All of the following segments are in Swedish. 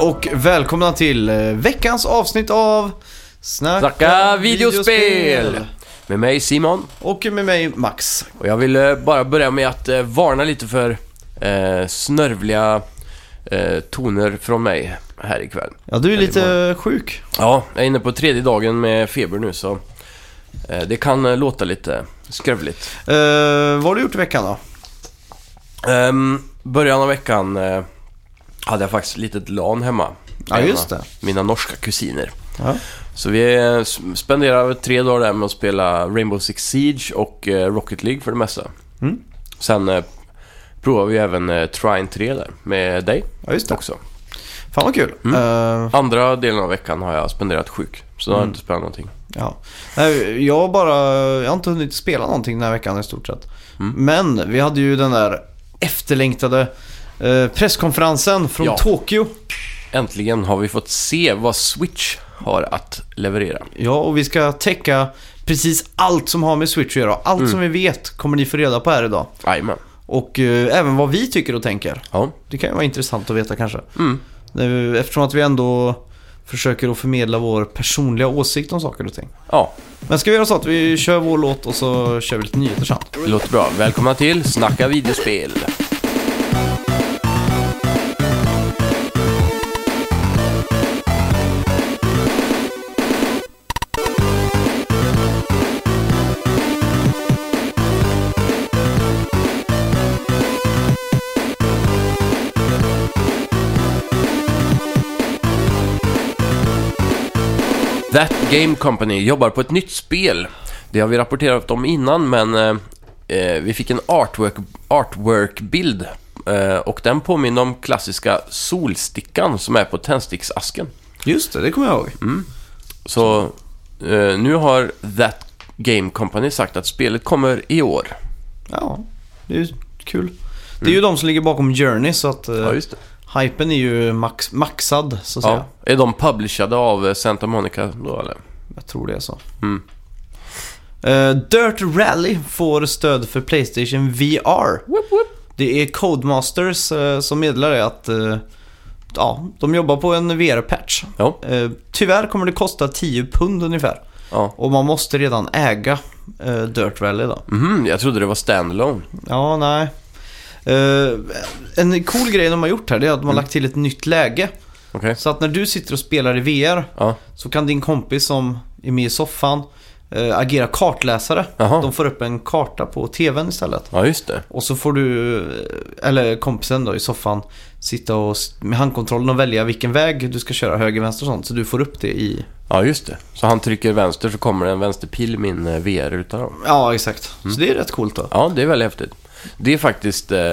Och välkomna till eh, veckans avsnitt av Snacka, Snacka videospel! Med mig Simon. Och med mig Max. Och jag vill eh, bara börja med att eh, varna lite för eh, snörvliga eh, toner från mig här ikväll. Ja, du är lite sjuk. Ja, jag är inne på tredje dagen med feber nu så eh, det kan låta lite skrövligt. Vad har du gjort i veckan då? Um, början av veckan hade jag faktiskt ett litet LAN hemma. Ja, just mina- det. Mina norska kusiner. Ja. Så vi eh, spenderade tre dagar där med att spela Rainbow Six Siege och eh, Rocket League för det mesta. Mm. Sen eh, provade vi även eh, Trine 3 där med dig ja, just det. också. Fan vad kul. Mm. Eh, Andra delen av veckan har jag spenderat sjuk. Så då har jag Mm. inte spelat någonting. ja. Nej, jag bara, jag har inte hunnit spela någonting den här veckan i stort sett. Mm. Men vi hade ju den där efterlängtade eh, presskonferensen från Ja. Tokyo. Äntligen har vi fått se vad Switch har att leverera. Ja, och vi ska täcka precis allt som har med Switch att göra. Allt Mm. som vi vet kommer ni få reda på här idag. Jajamän. Och eh, även vad vi tycker och tänker. Ja. Det kan ju vara intressant att veta kanske. Mm. Eftersom att vi ändå försöker att förmedla vår personliga åsikt om saker och ting. ja, Men ska vi göra så att vi kör vår låt och så kör vi lite nyheter sen? låter bra. Välkomna till Snacka videospel. That Game Company jobbar på ett nytt spel. Det har vi rapporterat om innan, men eh, eh, vi fick en artwork, artwork-bild. Eh, och den påminner om klassiska solstickan som är på tändsticksasken. Just det, det kommer jag ihåg. Så eh, nu har That Game Company sagt att spelet kommer i år. Ja, det är ju kul. Det är ju de som ligger bakom Journey så att eh, just det. Hypen är ju max, maxad så att säga. Ja. Är de publicerade av eh, Santa Monica då eller? Jag tror det är så. Mm. Eh, Dirt Rally får stöd för Playstation VR. Det är Codemasters uh, som meddelar det att ja, de jobbar på en VR-patch. Ja. Tyvärr kommer det kosta 10 pund ungefär. ja. Och man måste redan äga Dirt Rally då. Mhm, jag trodde det var standalone. Ja, nej. Eh, en cool grej de har gjort här det är att de har Mm. lagt till ett nytt läge. Okej. Så att när du sitter och spelar i VR Ja. så kan din kompis som är med i soffan eh, agera kartläsare. Jaha. De får upp en karta på tvn istället. ja, just det. Och så får du, eh, eller kompisen då i soffan, sitta och med handkontrollen och välja vilken väg du ska köra, höger, vänster och sånt. Så du får upp det i... Ja, just det. Så han trycker vänster så kommer det en vänsterpil i min VR-ruta då. Ja, exakt. Mm. Så det är rätt coolt då. Ja, det är väldigt häftigt. Det är faktiskt eh,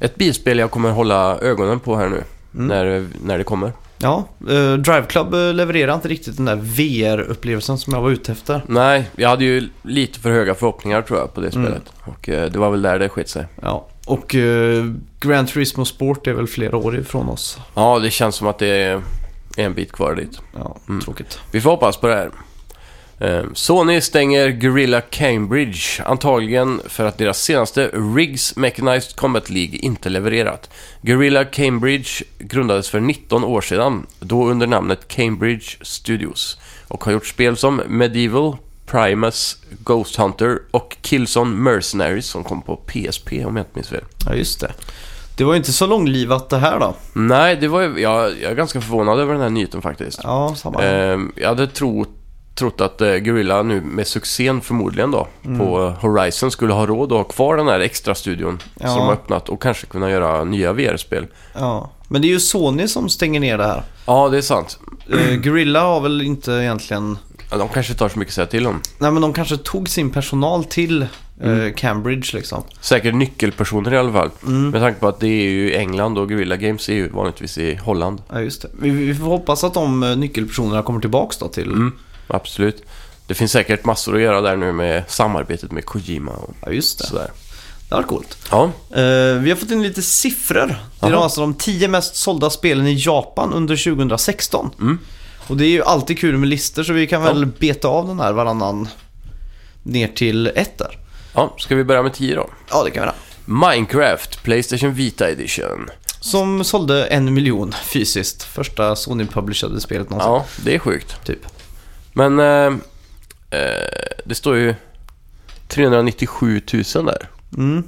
ett bilspel jag kommer hålla ögonen på här nu. Mm. När, när det kommer. Ja, eh, Drive Club eh, levererar inte riktigt den där VR-upplevelsen som jag var ute efter. Nej, jag hade ju lite för höga förhoppningar tror jag på det Mm. spelet. Och eh, det var väl där det skett sig. Ja, och eh, Gran Turismo Sport är väl flera år ifrån oss. Ja, det känns som att det är en bit kvar dit. Ja, Mm. tråkigt. Vi får hoppas på det här. Eh, Sony stänger Guerrilla Cambridge, antagligen för att deras senaste Riggs Mechanized Combat League inte levererat. Guerrilla Cambridge grundades för 19 år sedan, då under namnet Cambridge Studios, och har gjort spel som Medieval, Primus, Ghost Hunter och Killzone Mercenaries som kom på PSP om jag inte minns fel. Ja, just det. Det var ju inte så långlivat det här då. Nej, det var ju, jag, jag är ganska förvånad över den här nyheten faktiskt. Ja, samma. Eh, jag hade tro, trott att eh, Guerrilla nu med succén förmodligen då Mm. på Horizon skulle ha råd att ha kvar den här extra studion Ja. som de har öppnat och kanske kunna göra nya VR-spel. Ja. Men det är ju Sony som stänger ner det här. Ja, det är sant. Eh, Guerrilla har väl inte egentligen... Ja, de kanske tar så mycket att säga till om. Nej, men de kanske tog sin personal till eh, Mm. Cambridge liksom. Säkert nyckelpersoner i alla fall. Mm. Med tanke på att det är ju England och Guerrilla Games är ju vanligtvis i Holland. Ja, just det. Vi, vi får hoppas att de eh, nyckelpersonerna kommer tillbaks då till... Mm, absolut. Det finns säkert massor att göra där nu med samarbetet med Kojima och Ja, just det. sådär. Det var coolt. Ja, Eh, vi har fått in lite siffror. Det är alltså de 10 mest sålda spelen i Japan under 2016. Mm. Och det är ju alltid kul med listor så vi kan Ja. väl beta av den här varannan ner till ett där. ja ska vi börja med 10 då? Ja, det kan vi göra. Minecraft Playstation Vita Edition. Som sålde en miljon fysiskt. Första Sony-publicerade spelet någonsin. Ja, det är sjukt. Typ. Men eh, eh, det står ju 397 000 där. Mm.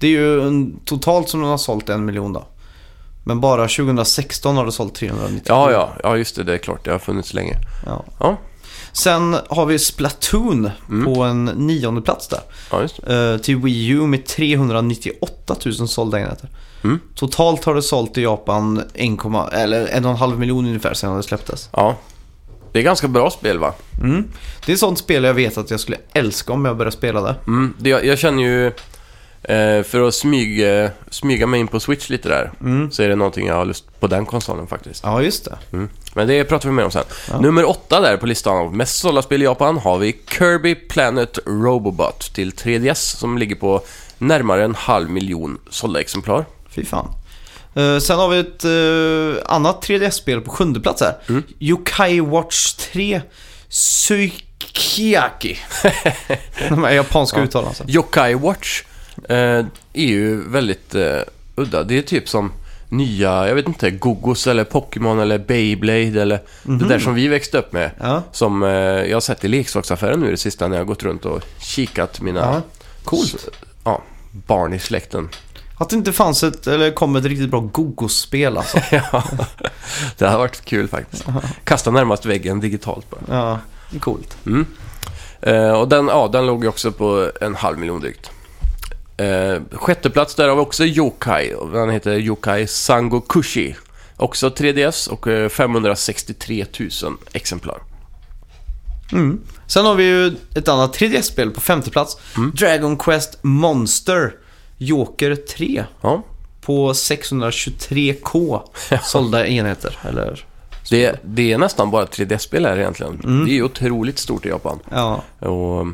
Det är ju en, totalt som de har sålt en miljon då. Men bara 2016 har det sålt 390. Ja, ja, ja, just det. Det är klart. Det har funnits länge. Ja. Ja, Sen har vi Splatoon Mm. på en nionde plats där. ja. Eh, till Wii U med 398 000 sålda enheter. Mm. Totalt har det sålt i Japan 1, eller 1,5 miljon ungefär sedan det släpptes. Ja. Det är ganska bra spel va? Mm. Det är sånt spel jag vet att jag skulle älska om jag började spela det. Mm, det, jag, jag känner ju, eh, för att smyga, smyga mig in på Switch lite där, Mm. så är det någonting jag har lust på den konsolen faktiskt. Ja, just det. Mm. Men det pratar vi mer om sen. Ja. Nummer åtta där på listan av mest sålda spel i Japan har vi Kirby Planet Robobot till 3DS som ligger på närmare en halv miljon sålda exemplar. Fy fan. Eh, sen har vi ett eh, annat 3DS-spel på sjunde plats här. Mm. Yokai Watch 3 Suikiaki. De här japanska Ja. uttalen alltså. Yokai Watch eh, är ju väldigt udda. Det är typ som nya, jag vet inte, Gogos eller Pokémon eller Beyblade eller det där som vi växte upp med. Ja, Som jag har sett i leksaksaffären nu det sista när jag har gått runt och kikat mina ja. Coolt. ja, barn i släkten. Att det inte fanns ett, eller kom ett riktigt bra Gogos-spel alltså. ja, det har varit kul faktiskt. Kasta närmast väggen digitalt bara. Ja, det är coolt. Mm. Eh, och den, ja, den låg ju också på en halv miljon drygt. Eh, sjätte plats där har vi också Yokai. och Den heter Yokai Sangokushi. Också 3DS och eh, 563 000 exemplar. Mm. Sen har vi ju ett annat 3DS-spel på femte plats. Mm. Dragon Quest Monster Joker 3 Ja, på 623k sålda enheter. Eller, det, det är nästan bara 3DS-spel här egentligen. Mm. Det är ju otroligt stort i Japan. ja, Och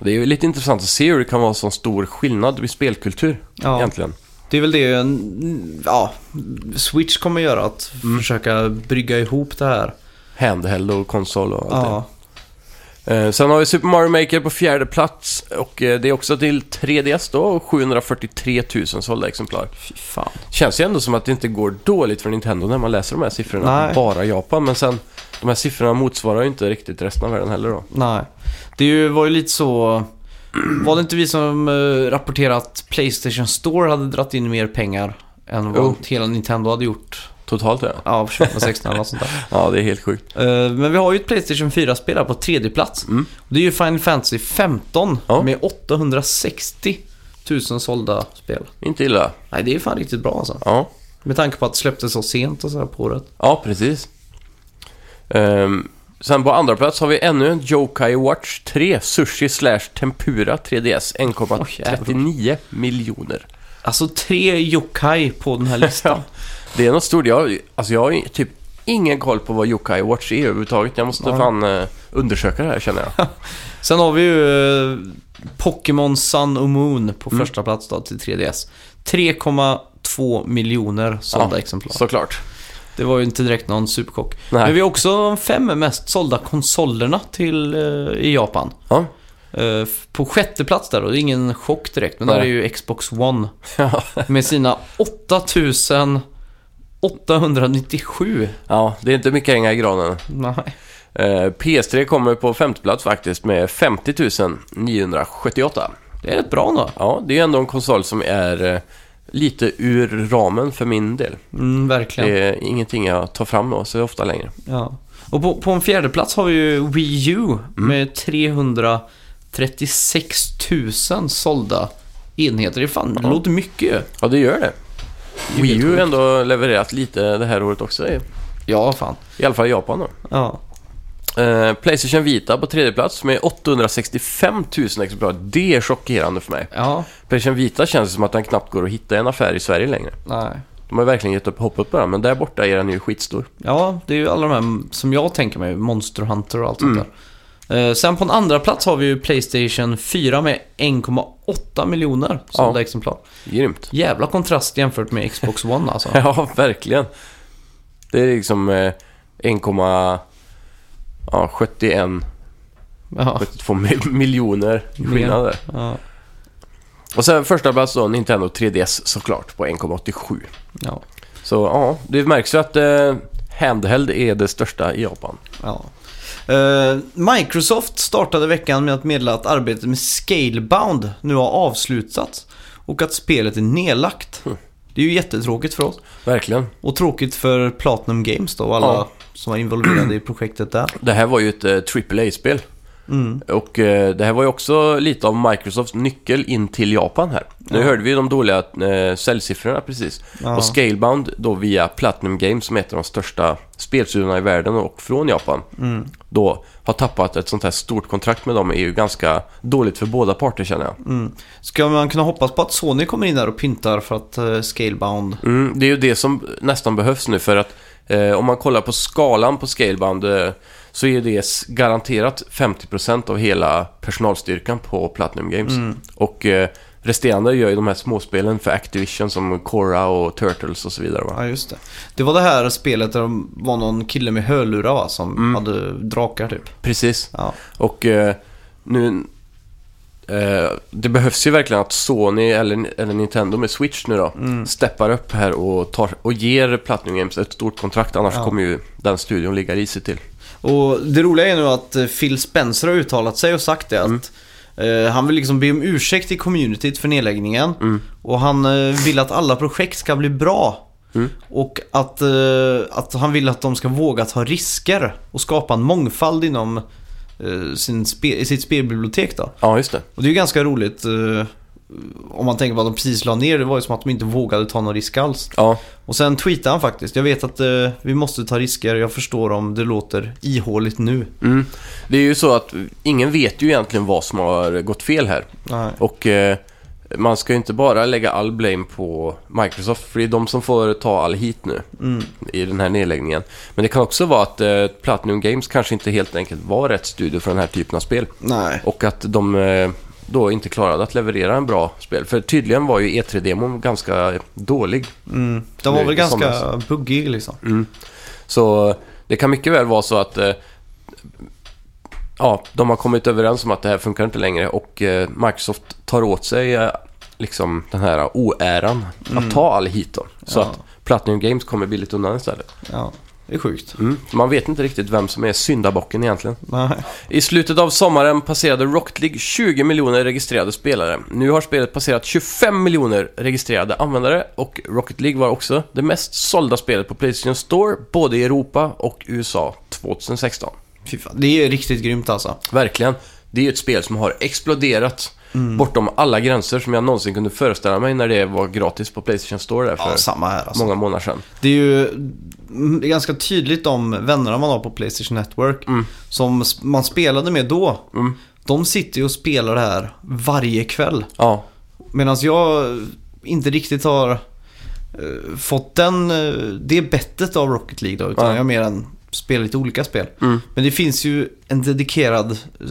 det är ju lite intressant att se hur det kan vara så stor skillnad vid spelkultur Ja. egentligen. det är väl det ja, Switch kommer göra. Att Mm. försöka brygga ihop det här. Handheld och konsol och allt det. Eh, sen har vi Super Mario Maker på fjärde plats och eh, det är också till 3DS då och 743 000 sålda exemplar. fy fan. Känns ju ändå som att det inte går dåligt för Nintendo när man läser de här siffrorna. Nej. Bara Japan, men sen de här siffrorna motsvarar ju inte riktigt resten av världen heller då. Nej. Det ju- var ju lite så... Var det inte vi som uh, rapporterade att Playstation Store hade dratt in mer pengar än vad Jo. hela Nintendo hade gjort? Totalt ja. Ja, för 2016 eller något sånt där. Ja, det är helt sjukt. Eh, Men vi har ju ett Playstation 4-spel här på tredje plats. Mm. Det är ju Final Fantasy 15 Ja. med 860 000 sålda spel. Inte illa. Nej, det är fan riktigt bra alltså. Ja, Med tanke på att det släpptes så sent och så här på året. ja precis. Ehm, sen på andra plats har vi ännu en Yokai Watch 3 Sushi slash Tempura 3DS 1,39 miljoner. Alltså tre yokai på den här listan. Det är något stort. Jag, alltså jag har typ ingen koll på vad Yokai Watch är överhuvudtaget. Jag måste Nej. fan eh, undersöka det här känner jag. Sen har vi ju eh, Pokémon Sun och Moon på Mm. första plats då till 3DS. 3,2 miljoner sålda Ja, exemplar. Såklart. Det var ju inte direkt någon superchock. Nej. Men vi har också de fem mest sålda konsolerna till, eh, i Japan. Ja. F- på sjätte plats där då, det är ingen chock direkt, men Nej. där är ju Xbox One. Ja. Med sina 8897. ja, det är inte mycket hänga i granen. Nej. Eh, PS3 kommer på femte plats faktiskt med 50 978. Det är rätt bra då. Ja, det är ändå en konsol som är eh, lite ur ramen för min del. Mm, verkligen. Det är ingenting jag tar fram då så ofta längre. Ja. Och på, på en fjärde plats har vi ju Wii U Mm. med 336 000 sålda enheter. Det, fan, det låter mycket ju. Ja, det gör det. Wii U har ändå levererat lite det här året också. I, Ja, fan. i alla fall i Japan då. Ja. Eh, Playstation Vita på tredje plats med 865 000 exemplar. Det är chockerande för mig. Ja, Playstation Vita känns som att den knappt går att hitta i en affär i Sverige längre. nej. De har verkligen gett upp hoppet på den, men där borta är den ju skitstor. Ja, det är ju alla de här som jag tänker mig, Monster Hunter och allt sånt Mm. där. Eh, sen på en andra plats har vi ju Playstation 4 med 1,8 miljoner sålda Ja. exemplar. Grymt. Jävla kontrast jämfört med Xbox One alltså. Ja, verkligen. Det är liksom eh, 1,71 ja, 71, Ja, 72 mi- miljoner i skillnad där. ja. Och sen första plats då Nintendo 3DS såklart på 1,87. Ja. Så ja, det märks ju att eh, handheld är det största i Japan. Ja. Eh, Microsoft startade veckan med att meddela att arbetet med Scalebound nu har avslutats och att spelet är nedlagt. Mm. Det är ju jättetråkigt för oss. Verkligen. Och tråkigt för Platinum Games då och alla Ja. som var involverade i projektet där. Det här var ju ett eh, AAA-spel. Mm. Och eh, det här var ju också lite av Microsofts nyckel in till Japan här. Nu Ja. hörde vi de dåliga eh, säljsiffrorna precis. Ja. Och Scalebound då via Platinum Games som är ett av de största spelstudiorna i världen och från Japan. Mm. Då har tappat ett sånt här stort kontrakt med dem är ju ganska dåligt för båda parter känner jag. Mm. Ska man kunna hoppas på att Sony kommer in där och pyntar för att uh, Scalebound... Mm, det är ju det som nästan behövs nu för att eh, om man kollar på skalan på Scalebound eh, så är det garanterat 50% av hela personalstyrkan på Platinum Games. Mm. Och eh, resterande gör ju de här småspelen för Activision som Korra och Turtles och så vidare. Va? Ja, just det. Det var det här spelet där det var någon kille med hörlurar va, som Mm. hade drakar typ. Precis. Ja. Och eh, nu... Eh, det behövs ju verkligen att Sony eller, eller Nintendo med Switch nu då Mm. steppar upp här och, tar, och ger Platinum Games ett stort kontrakt. Annars Ja. kommer ju den studion ligga risigt till. Och det roliga är nu att eh, Phil Spencer har uttalat sig och sagt det att eh, han vill liksom be om ursäkt i communityt för nedläggningen. Mm. Och han eh, vill att alla projekt ska bli bra. Mm. Och att, eh, att han vill att de ska våga ta risker och skapa en mångfald inom sin spe, sitt spelbibliotek då. Ja, just det. Och det är ju ganska roligt eh, om man tänker på att de precis la ner. Det var ju som att de inte vågade ta någon risk alls. Ja, Och sen tweetade han faktiskt. Jag vet att eh, vi måste ta risker. Jag förstår om det låter ihåligt nu. mm. Det är ju så att ingen vet ju egentligen vad som har gått fel här. Nej. Och eh, man ska ju inte bara lägga all blame på Microsoft, för det är de som får ta all hit nu Mm. i den här nedläggningen. Men det kan också vara att eh, Platinum Games kanske inte helt enkelt var rätt studio för den här typen av spel. Nej. Och att de eh, då inte klarade att leverera en bra spel. För tydligen var ju E3-demon ganska dålig. Mm. Den var Nu väl ganska somras. buggig liksom. Mm. Så det kan mycket väl vara så att eh, ja, de har kommit överens om att det här funkar inte längre och eh, Microsoft tar åt sig eh, liksom den här oäran att ta all hit då. Så Mm. Ja. att Platinum Games kommer billigt undan istället. Ja, det är sjukt. Mm. Man vet inte riktigt vem som är syndabocken egentligen. Nej. I slutet av sommaren passerade Rocket League 20 miljoner registrerade spelare. Nu har spelet passerat 25 miljoner registrerade användare och Rocket League var också det mest sålda spelet på Playstation Store både i Europa och USA 2016. Fy fan. Det är riktigt grymt alltså. Verkligen. Det är ju ett spel som har exploderat Mm. bortom alla gränser som jag någonsin kunde föreställa mig när det var gratis på Playstation Store där för Ja, samma här alltså. många månader sedan. Det är ju mm, det är ganska tydligt de vännerna man har på Playstation Network Mm. som man spelade med då. Mm. De sitter ju och spelar det här varje kväll. Ja, Medan jag inte riktigt har eh, fått den, eh, det bettet av Rocket League då. Utan Nej. jag mer än spelar lite olika spel. mm. Men det finns ju en dedikerad eh,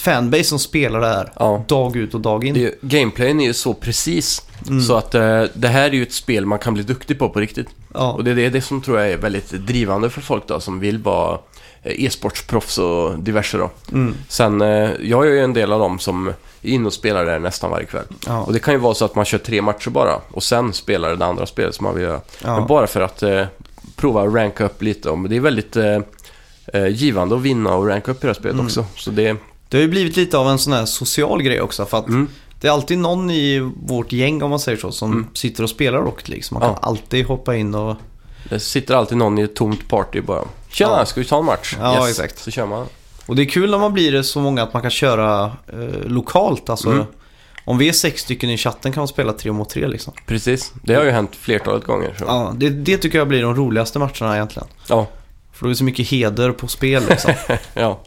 fanbase som spelar det här ja. dag ut och dag in. Det är ju, gameplayen är ju så precis Mm. så att eh, det här är ju ett spel man kan bli duktig på på riktigt. ja. Och det är det, det som tror jag är väldigt drivande för folk då som vill vara eh, e-sportsproffs och diverse då. Mm. Sen, eh, jag är ju en del av dem som är inne och spelar där nästan varje kväll. Ja. Och det kan ju vara så att man kör tre matcher bara och sen spelar det andra spelet som man vill göra. Ja. Men bara för att eh, prova att ranka upp lite. Och det är väldigt eh, eh, givande att vinna och ranka upp i det här spelet Mm. också. Så det, Det har ju blivit lite av en sån här social grej också. För att mm, det är alltid någon i vårt gäng om man säger så som Mm. sitter och spelar Rocket League. Så man Ja. kan alltid hoppa in och... det sitter alltid någon i ett tomt party bara. Tjena, Ja. ska vi ta en match? Ja, exakt. Så kör man. Och det är kul när man blir så många att man kan köra eh, lokalt. Alltså, Mm. Om vi är sex stycken i chatten kan man spela tre mot tre liksom. Precis, det har ju hänt flertalet gånger. Så. Ja, det, det tycker jag blir de roligaste matcherna egentligen. Ja, För då är det så mycket heder på spel liksom. ja.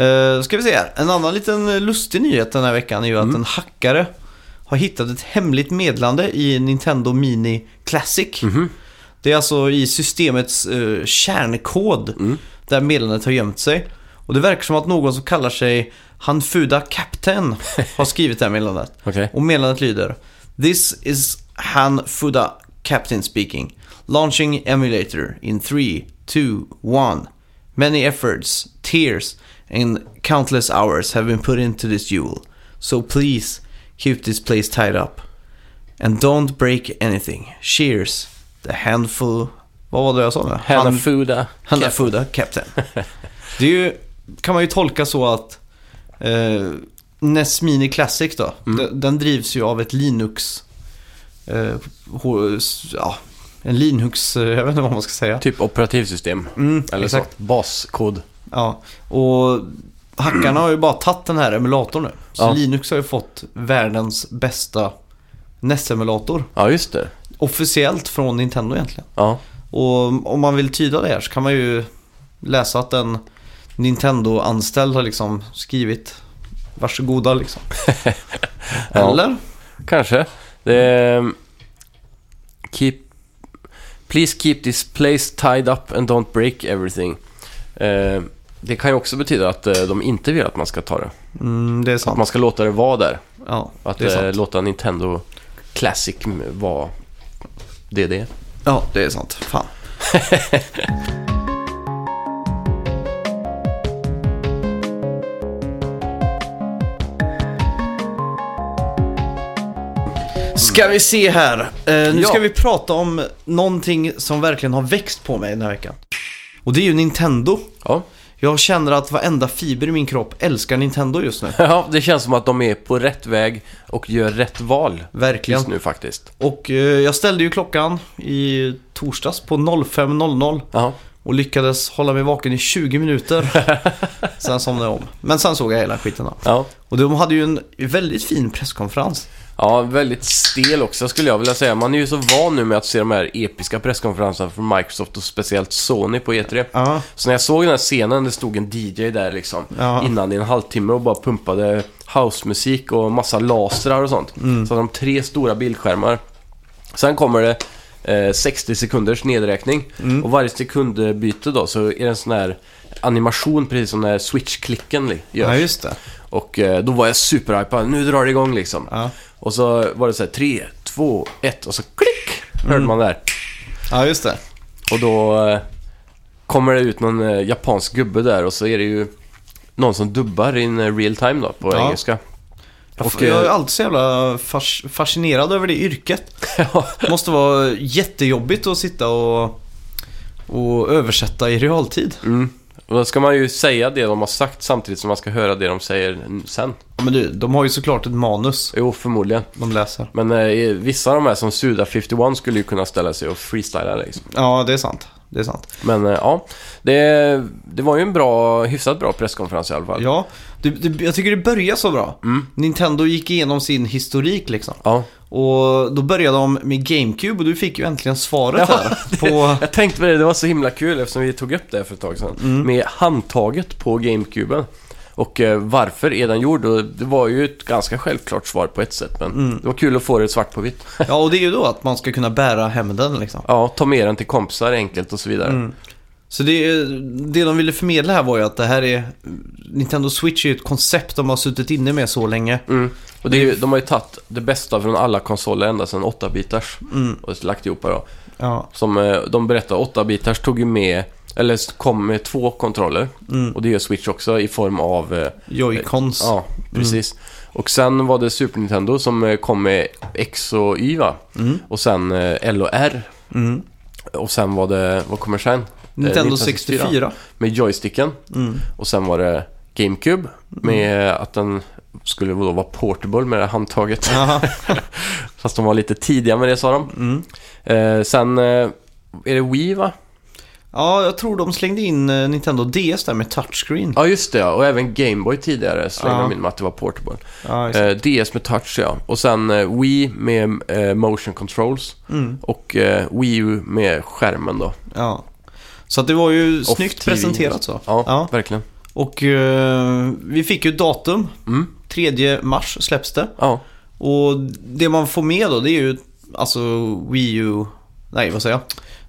Uh, ska vi se här. En annan liten lustig nyhet den här veckan är ju Mm. att en hackare har hittat ett hemligt meddelande i Nintendo Mini Classic. Mhm. Det är alltså i systemets eh, kärnkod Mm. där meddelandet har gömt sig. Och det verkar som att någon som kallar sig Hanfuda Captain har skrivit det här meddelandet. Okej. Och meddelandet lyder This is Hanfuda Captain speaking. Launching emulator in 3, 2, 1. Many efforts, tears and countless hours have been put into this jewel. So please Keep this place tied up. And don't break anything. Cheers. The handful... Vad var det jag sa nu? Hanafuda. Hanafuda Captain. Det är ju, kan man ju tolka så att eh, NES Mini Classic då, Mm. den, den drivs ju av ett Linux... Eh, ja, en Linux, eh, jag vet inte vad man ska säga. Typ operativsystem. Mm, Eller exakt. så. Baskod. Ja, och hackarna har ju bara tagit den här emulatorn nu. Så Ja. Linux har ju fått världens bästa NES-emulator. Ja, just det. Officiellt från Nintendo egentligen. Ja. Och om man vill tyda det här så kan man ju läsa att en Nintendo-anställd har liksom skrivit Varsågoda liksom. Ja. Eller? Kanske. Det keep, please keep this place tied up and don't break everything. Eh, det kan ju också betyda att eh, de inte vill att man ska ta det. Mm, det är Att sant. man ska låta det vara där. Ja, Att det är eh, sant. låta Nintendo Classic vara det det är. Ja, det är sant. Fan. Ska vi se här. Eh, nu Ja. ska vi prata om någonting som verkligen har växt på mig den här veckan. Och det är ju Nintendo. Ja. Jag känner att varenda fiber i min kropp älskar Nintendo just nu. ja, det känns som att de är på rätt väg och gör rätt val Verkligen. just nu faktiskt. Och eh, jag ställde ju klockan i torsdags på 05.00 Ja, och lyckades hålla mig vaken i 20 minuter. sen somnade jag om. Men sen såg jag hela skiten då. ja. Och de hade ju en väldigt fin presskonferens. Ja, väldigt stel också skulle jag vilja säga. Man är ju så van nu med att se de här episka presskonferenserna från Microsoft och speciellt Sony på E3. Ja, Så när jag såg den här scenen, det stod en DJ där liksom Ja. innan i en halvtimme och bara pumpade housemusik och massa lasrar och sånt. Mm. Så hade de tre stora bildskärmar. Sen kommer det eh, 60 sekunders nedräkning Mm. och varje sekundbyte då så är det en sån här animation precis som när switch-klicken li- görs. ja just det. Och eh, då var jag superhypad, nu drar det igång liksom. Ja, Och så var det så här 3, 2, 1 och så klick hörde man där. ja just det. Och då eh, kommer det ut någon eh, japansk gubbe där och så är det ju någon som dubbar in eh, real time då på Ja. engelska. Och Och, jag är eh, alltid så jävla fas- fascinerad över det yrket. Det måste vara jättejobbigt att sitta och, och översätta i realtid. mm. Och då ska man ju säga det de har sagt samtidigt som man ska höra det de säger sen. Ja, Men du, de har ju såklart ett manus Jo, förmodligen. de läser. Men eh, vissa av de här som Suda51 skulle ju kunna ställa sig och freestyla liksom. Ja, det är sant. Det är sant. Men eh, ja, det, det var ju en bra, hyfsat bra presskonferens i alla fall. Ja, det, det, jag tycker det börjar så bra. Mm. Nintendo gick igenom sin historik liksom. Ja. Och då började de med GameCube och du fick ju äntligen svaret Ja, här. På, Jag tänkte på det, det var så himla kul eftersom vi tog upp det för ett tag sedan. Mm. Med handtaget på GameCuben. Och eh, varför är den gjord? Och det var ju ett ganska självklart svar på ett sätt, men Mm. det var kul att få det svart på vitt. ja, och det är ju då att man ska kunna bära hem den liksom. Ja, ta med den till kompisar enkelt och så vidare. Mm. Så det, det de ville förmedla här var ju att det här är... Nintendo Switch är ju ett koncept de har suttit inne med så länge. Mm. Och det är ju, de har ju tagit det bästa från alla konsoler ända sedan 8-bitars Mm. och lagt ihop det då. Ja. Som eh, de berättar, 8-bitars tog ju med, eller kom med två kontroller. Mm. Och det gör Switch också i form av eh, Joy-Cons. Ja, precis. Och sen var det Super Nintendo som eh, kom med X och Y va? Mm. Och sen eh, L och R. Mm. Och sen var det, vad kommer sen? Nintendo 1964. 64. Med joysticken. Mm. Och sen var det GameCube med att den skulle då vara portable med det handtaget. Fast de var lite tidiga med det sa de. Mm. Eh, sen eh, är det Wii va? Ja, jag tror de slängde in eh, Nintendo DS där med touchscreen. Ja just det ja. Och även Gameboy tidigare slängde Ja. de in med att det var portable. Ja. Eh, DS med touch ja. Och sen eh, Wii med eh, motion controls. Mm. Och eh, Wii U med skärmen då. Ja. Så att det var ju Off snyggt TV. presenterat så. Ja, Ja. verkligen. Och eh, vi fick ju datum. Mm. 3 mars släpps det. Ja. Och det man får med då det är ju alltså Wii U, nej vad säger jag?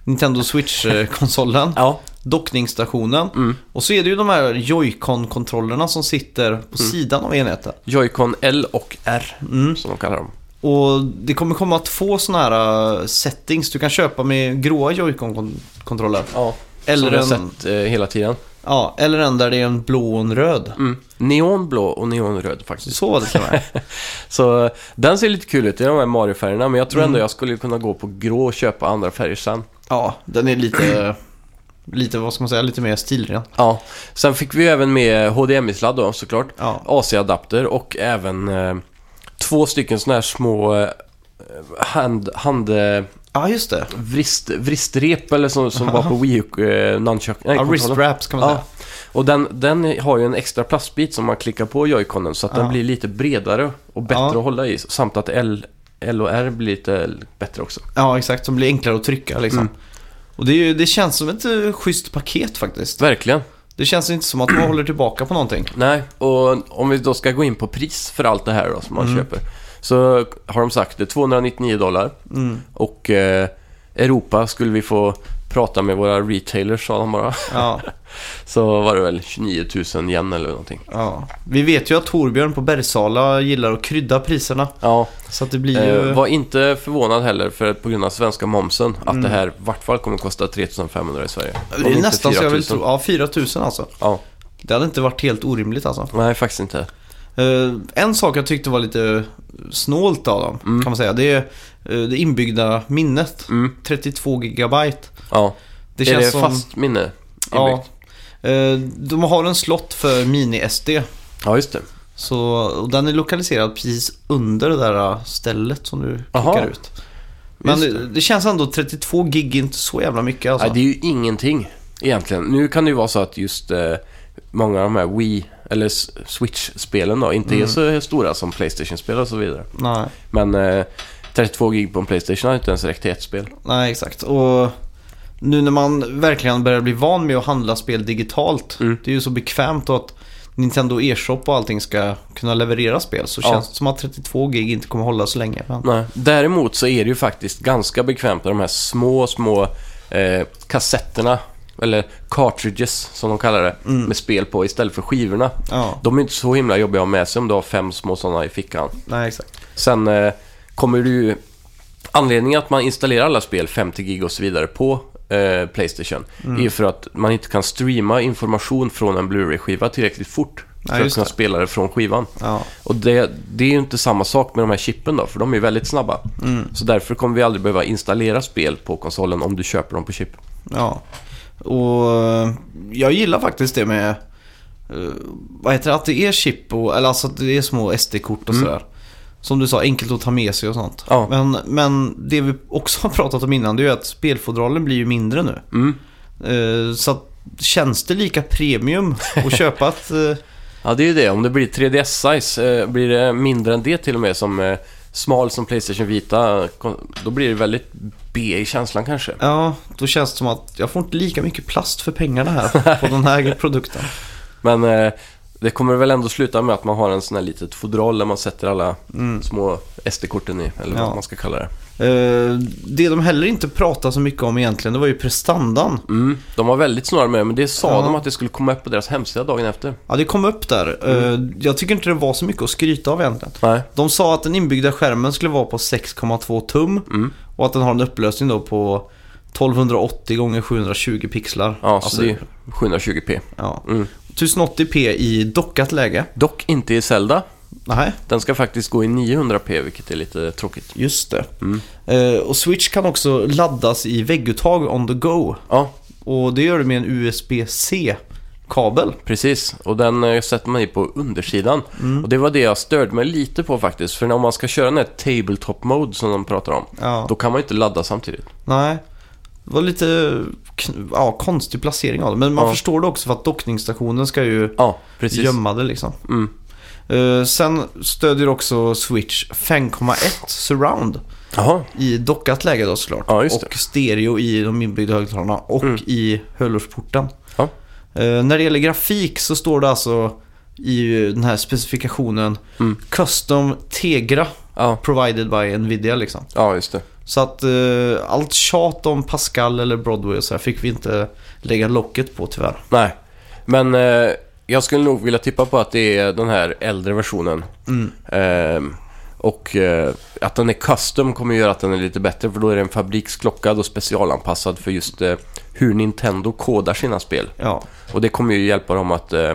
Nintendo Switch-konsolen, Ja. dockningsstationen Mm. och så är det ju de här Joy-Con-kontrollerna som sitter på sidan av enheten. Joy-Con L och R Mm. som de kallar dem. Och det kommer komma två sådana här uh, settings du kan köpa med gråa Joy-Con-kontroller. Ja. Eller som en, sett eh, hela tiden. Ja, eller en där det är en blå och en röd. Mm. Neonblå och neonröd faktiskt. Så det och med. Så eh, den ser lite kul ut i de här Mario-färgerna, men jag tror ändå Mm. jag skulle kunna gå på grå och köpa andra färger sen. Ja, den är lite, lite, vad ska man säga, lite mer stilren. Ja, sen fick vi även med HDMI-sladd då såklart. Ja, AC-adapter och även eh, två stycken sådana här små eh, hand, hand eh, ja just det. vrist, vristrep eller som, som var på Wii U, eh, nunchuck, nej, Ja, wrist kontrollen. wraps kan man Ja. säga. Och den, den har ju en extra plastbit som man klickar på joyconen så att den Ja. blir lite bredare och bättre Ja. att hålla i. Samt att L, L och R blir lite bättre också. Ja, exakt. Som blir enklare att trycka liksom. Mm. Och det, är det känns som ett uh, schysst paket faktiskt. Verkligen. Det känns inte som att man håller tillbaka på någonting. Nej, och om vi då ska gå in på pris för allt det här då som man Mm. köper. Så har de sagt det, 299 dollar. Mm. Och eh, Europa skulle vi få prata med våra retailers sa de bara. Ja, Så var det väl 29 000 yen eller någonting. ja. Vi vet ju att Torbjörn på Bergsala gillar att krydda priserna. Ja, Så att det blir ju... eh, var inte förvånad heller för på grund av svenska momsen att Mm. det här i vart fall kommer kosta 3500 i Sverige. Det är nästan så jag vill 4000. tro. Ja, 4000 alltså. Ja, Det hade inte varit helt orimligt alltså. nej faktiskt inte. Eh, en sak jag tyckte var lite snålt av dem, Mm. kan man säga. Det är eh, det inbyggda minnet. Mm. 32 gigabyte. Ja, Det är känns det som... fast minne Ja. inbyggt? Eh, de har en slott för mini-SD. Ja, just det. Så, och den är lokaliserad precis under det där stället som du Aha. klickar ut. Men det. Det, känns ändå 32 gig är inte så jävla mycket alltså. Nej, det är ju ingenting egentligen. Nu kan det ju vara så att just eh, många av de här Wii eller Switch-spelen då inte Mm. är så stora som Playstation-spel och så vidare. Nej, Men eh, 32 gig på en Playstation har inte ens räckt till ett spel. nej, exakt. Och nu när man verkligen börjar bli van med att handla spel digitalt. Mm. Det är ju så bekvämt att Nintendo e-shop och allting ska kunna leverera spel. Så Ja. känns det som att 32 gig inte kommer hålla så länge. Men, Nej. Däremot så är det ju faktiskt ganska bekvämt med de här små, små eh, kassetterna. Eller cartridges som de kallar det. Mm. Med spel på istället för skivorna. ja, De är inte så himla jobbiga att ha med sig om du har fem små sådana i fickan. nej exakt. Sen eh, kommer du ju... Anledningen att man installerar alla spel 50 gig och så vidare på eh, Playstation Mm. är ju för att man inte kan streama information från en Blu-ray-skiva tillräckligt fort för att just kunna det. spela det från skivan. Ja, Och det, det är ju inte samma sak med de här chippen då, för de är väldigt snabba. mm, Så därför kommer vi aldrig behöva installera spel på konsolen om du köper dem på chip. ja. Och eh, jag gillar faktiskt det med... eh, vad heter det? Att det är chip och... Eller alltså att det är små SD-kort och Mm. sådär. Som du sa, enkelt att ta med sig och sånt. Ja. Men, men det vi också har pratat om innan det är ju att spelfodralen blir ju mindre nu. Mm. Eh, så att, känns det lika premium att köpa ett... Ja, det är ju det. Om det blir 3DS-size, eh, blir det mindre än det till och med som smal som Playstation Vita, då blir det väldigt B i känslan kanske. ja, då känns det som att jag får inte lika mycket plast för pengarna här på den här produkten. Men eh, det kommer väl ändå sluta med att man har en sån här litet fodral där man sätter alla Mm. små SD-korten i, eller Ja. vad man ska kalla det. Eh, det de heller inte pratar så mycket om egentligen, det var ju prestandan. Mm. De var väldigt snåla med det, men det sa Ja. de att det skulle komma upp på deras hemsida dagen efter. Ja, det kom upp där. Eh, jag tycker inte det var så mycket att skryta av egentligen. Nej. De sa att den inbyggda skärmen skulle vara på 6,2 tum Mm. och att den har en upplösning då på 1280 gånger 720 pixlar. Ja, Alltså, så det är 720p. ja. Mm. 1080p i dockat läge. Dock inte i Zelda. Nej, Den ska faktiskt gå i 900p, vilket är lite tråkigt. just det. Mm. Eh, och Switch kan också laddas i vägguttag on the go. Ja, Och det gör det med en USB-C-kabel. precis. Och den eh, sätter man i på undersidan. Mm. Och det var det jag störde mig lite på faktiskt. För när man ska köra den här tabletop mode som de pratar om, Ja. då kan man ju inte ladda samtidigt. Nej. Det var lite kn- ja, konstig placering av det. Men man Ja. förstår det också för att dockningsstationen ska ju Ja, precis. gömma det liksom. Mm. Eh, sen stödjer också Switch 5,1 surround Jaha, i dockat läge då såklart. Ja, och stereo i de inbyggda högtalarna och Mm. i hörlursporten. Ja. Eh, när det gäller grafik så står det alltså i den här specifikationen Mm. Custom Tegra ja, provided by Nvidia liksom. ja just det. Så att eh, allt tjat om Pascal eller Broadway och så här fick vi inte lägga locket på tyvärr. Nej, men jag skulle nog vilja tippa på att det är den här äldre versionen. Mm. Ehm, och eh, att den är custom kommer göra att den är lite bättre för då är den fabriksklockad och specialanpassad för just eh, hur Nintendo kodar sina spel. Ja. Och det kommer ju hjälpa dem att eh,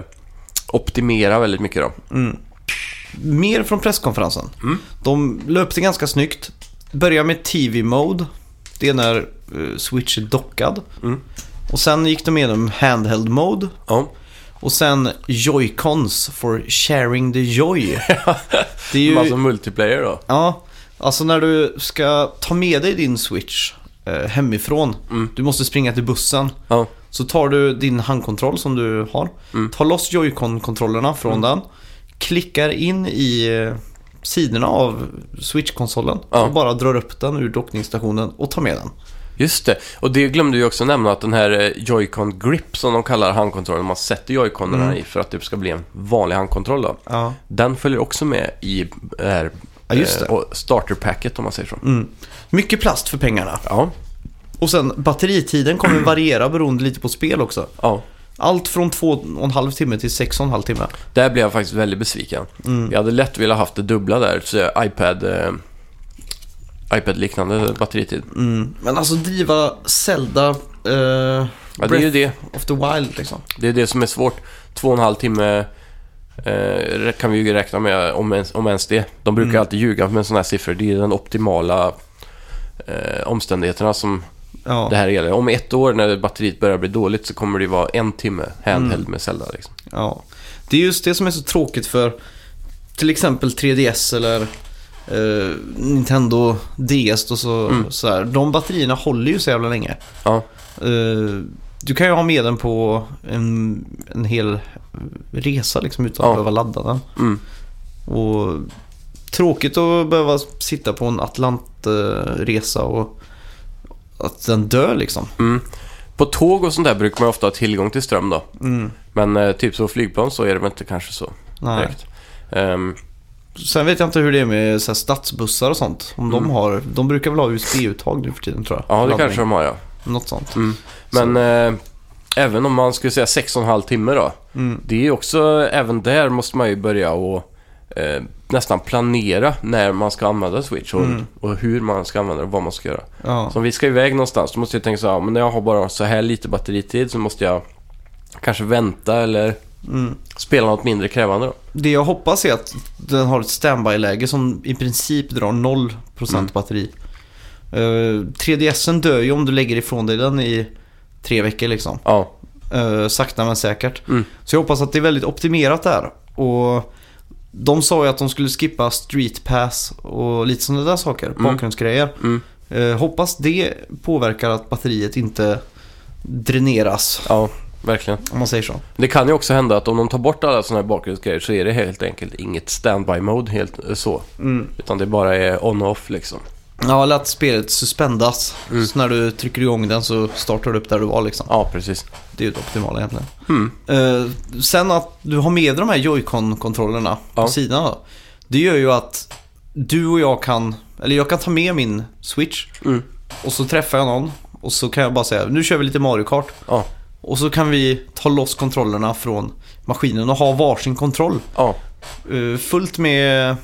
optimera väldigt mycket då. Mer från presskonferensen. Mm. De löpte ganska snyggt. Börjar med TV-mode. Det är när eh, Switch är dockad. Mm. Och sen gick de igenom handheld mode. Ja, Och sen Joy-Cons for sharing the joy. det är ju... massa multiplayer då. Ja, alltså när du ska ta med dig din Switch eh, hemifrån. Mm. Du måste springa till bussen. Ja, Så tar du din handkontroll som du har. Mm. Tar loss Joy-Con-kontrollerna från den. Klickar in i eh, sidorna av Switch-konsolen. Ja. Och bara drar upp den ur dockningsstationen och tar med den. Just det. Och det glömde jag också nämna att den här eh, Joy-Con Grip som de kallar handkontrollen, man sätter Joy-Conerna Mm. i för att det ska bli en vanlig handkontroll då. Ja, Den följer också med i det här Ja, just det. eh, och starterpacket om man säger så. mm. Mycket plast för pengarna. Ja, Och sen batteritiden kommer variera beroende lite på spel också. ja. Allt från två och en halv timme till sex och en halv timme. Där blev jag faktiskt väldigt besviken. Mm. Jag hade lätt velat haft det dubbla där, så iPad... IPad-liknande batteritid. Mm. Men alltså driva Zelda eh, Ja, det är ju det. of the Wild liksom. Det är det som är svårt. Två och en halv timme eh, kan vi ju räkna med, om ens, om ens det. De brukar Mm. alltid ljuga med sådana här siffror. Det är den optimala eh, omständigheterna som Ja. det här gäller. Om ett år när batteriet börjar bli dåligt så kommer det vara en timme handheld Mm. med Zelda. Liksom. Ja, det är just det som är så tråkigt för till exempel 3DS eller eh, Nintendo DS och så, Mm. så här. De batterierna håller ju så jävla länge. Ja, Eh, du kan ju ha med den på en, en hel resa liksom utan Ja. att behöva ladda den. mm. Och tråkigt att behöva sitta på en Atlantresa och att den dör liksom. Mm. På tåg och sånt där brukar man ofta ha tillgång till ström då. Mm. Men eh, typ så flygplan så är det väl inte kanske så Nej. direkt. Ehm, Sen vet jag inte hur det är med så här, stadsbussar och sånt. Om de Mm. har, de brukar väl ha USB-uttag nu för tiden tror jag. ja, det Laddning. kanske de har ja. Något sånt. Mm. Men eh, även om man skulle säga 6,5 timme då. Mm. Det är ju också, även där måste man ju börja och eh, nästan planera när man ska använda Switch och, Mm. och hur man ska använda det och vad man ska göra. Ja. Så om vi ska iväg någonstans då måste jag tänka så här, men när jag har bara så här lite batteritid så måste jag kanske vänta eller Mm. spela något mindre krävande då. Det jag hoppas är att den har ett standby-läge som i princip drar 0% Mm. batteri. Uh, 3DSen dör ju om du lägger ifrån dig den i tre veckor liksom. Ja, Eh, sakta men säkert. Mm. Så jag hoppas att det är väldigt optimerat där. Och de sa ju att de skulle skippa Street Pass och lite sådana där saker. Mm. Bakgrundsgrejer. mm, Eh, hoppas det påverkar att batteriet inte dräneras. ja, verkligen. Om man säger så. Det kan ju också hända att om de tar bort alla sådana här bakgrundsgrejer så är det helt enkelt inget standby mode helt eh, så. Utan det bara är on och off liksom. Ja, eller att spelet suspendas. Mm. Så när du trycker igång den så startar du upp där du var liksom. Ja, precis. Det är ju det optimala egentligen. Mm. Eh, sen att du har med de här Joy-Con-kontrollerna på Ja. sidan då. Det gör ju att du och jag kan, eller jag kan ta med min Switch Mm. och så träffar jag någon och så kan jag bara säga nu kör vi lite Mario Kart. Ja, Och så kan vi ta loss kontrollerna från maskinen och ha varsin kontroll. ja, Eh, fullt med eh,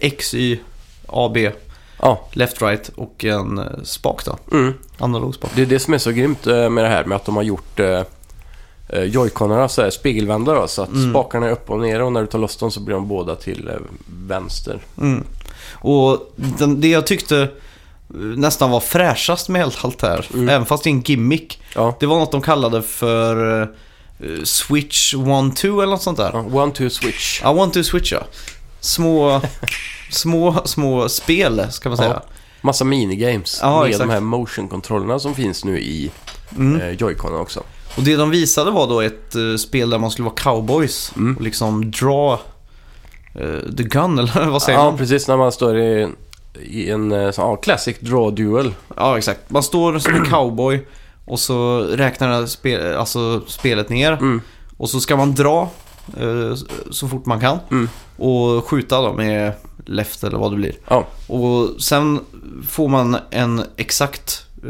X, Y, A, B, ja. left, right och en eh, spak då. Mm. Analog spak. Det är det som är så grymt med det här med att de har gjort eh, joyconerna så här spegelvända då, så att Mm. spakarna är upp och ner och när du tar loss dem så blir de båda till eh, vänster. Mm. Och den, det jag tyckte nästan var fräschast med helt allt här, Mm. även fast det är en gimmick. Ja, Det var något de kallade för eh, Switch 1-2 eller något sånt där. ja one, two, switch. Ja, 1-2 Switch ja. Små, små, små spel ska man säga. Ja, Massa minigames Ja, med exakt. de här motion-kontrollerna som finns nu i Mm. eh, joyconen också. Och det de visade var då ett eh, spel där man skulle vara cowboys Mm. och liksom draw eh, the gun, eller vad säger Ja, man? precis. När man står i, i en eh, sån, ja, classic draw duel. Ja, exakt. Man står som en cowboy och så räknar det här spe, alltså spelet ner. Mm. Och så ska man dra eh, så fort man kan. Mm. Och skjuta då med left eller vad det blir. Ja, Och sen får man en exakt eh,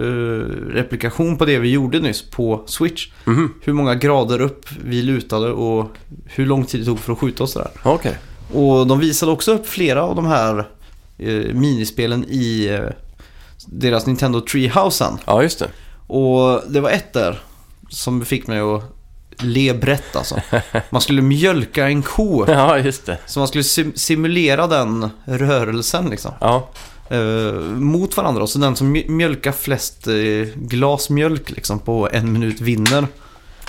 replikation på det vi gjorde nyss på Switch. mhm. Hur många grader upp vi lutade och hur lång tid det tog för att skjuta oss där. okej. Och de visade också upp flera av de här eh, minispelen i eh, deras Nintendo Treehousen. Ja, just det. Och det var ett där som fick mig att le brett alltså. Man skulle mjölka en ko. Ja, just det. Så man skulle sim- simulera den rörelsen liksom. Ja, Eh, mot varandra. Och så den som mj- mjölkar flest eh, glas mjölk liksom på en minut vinner.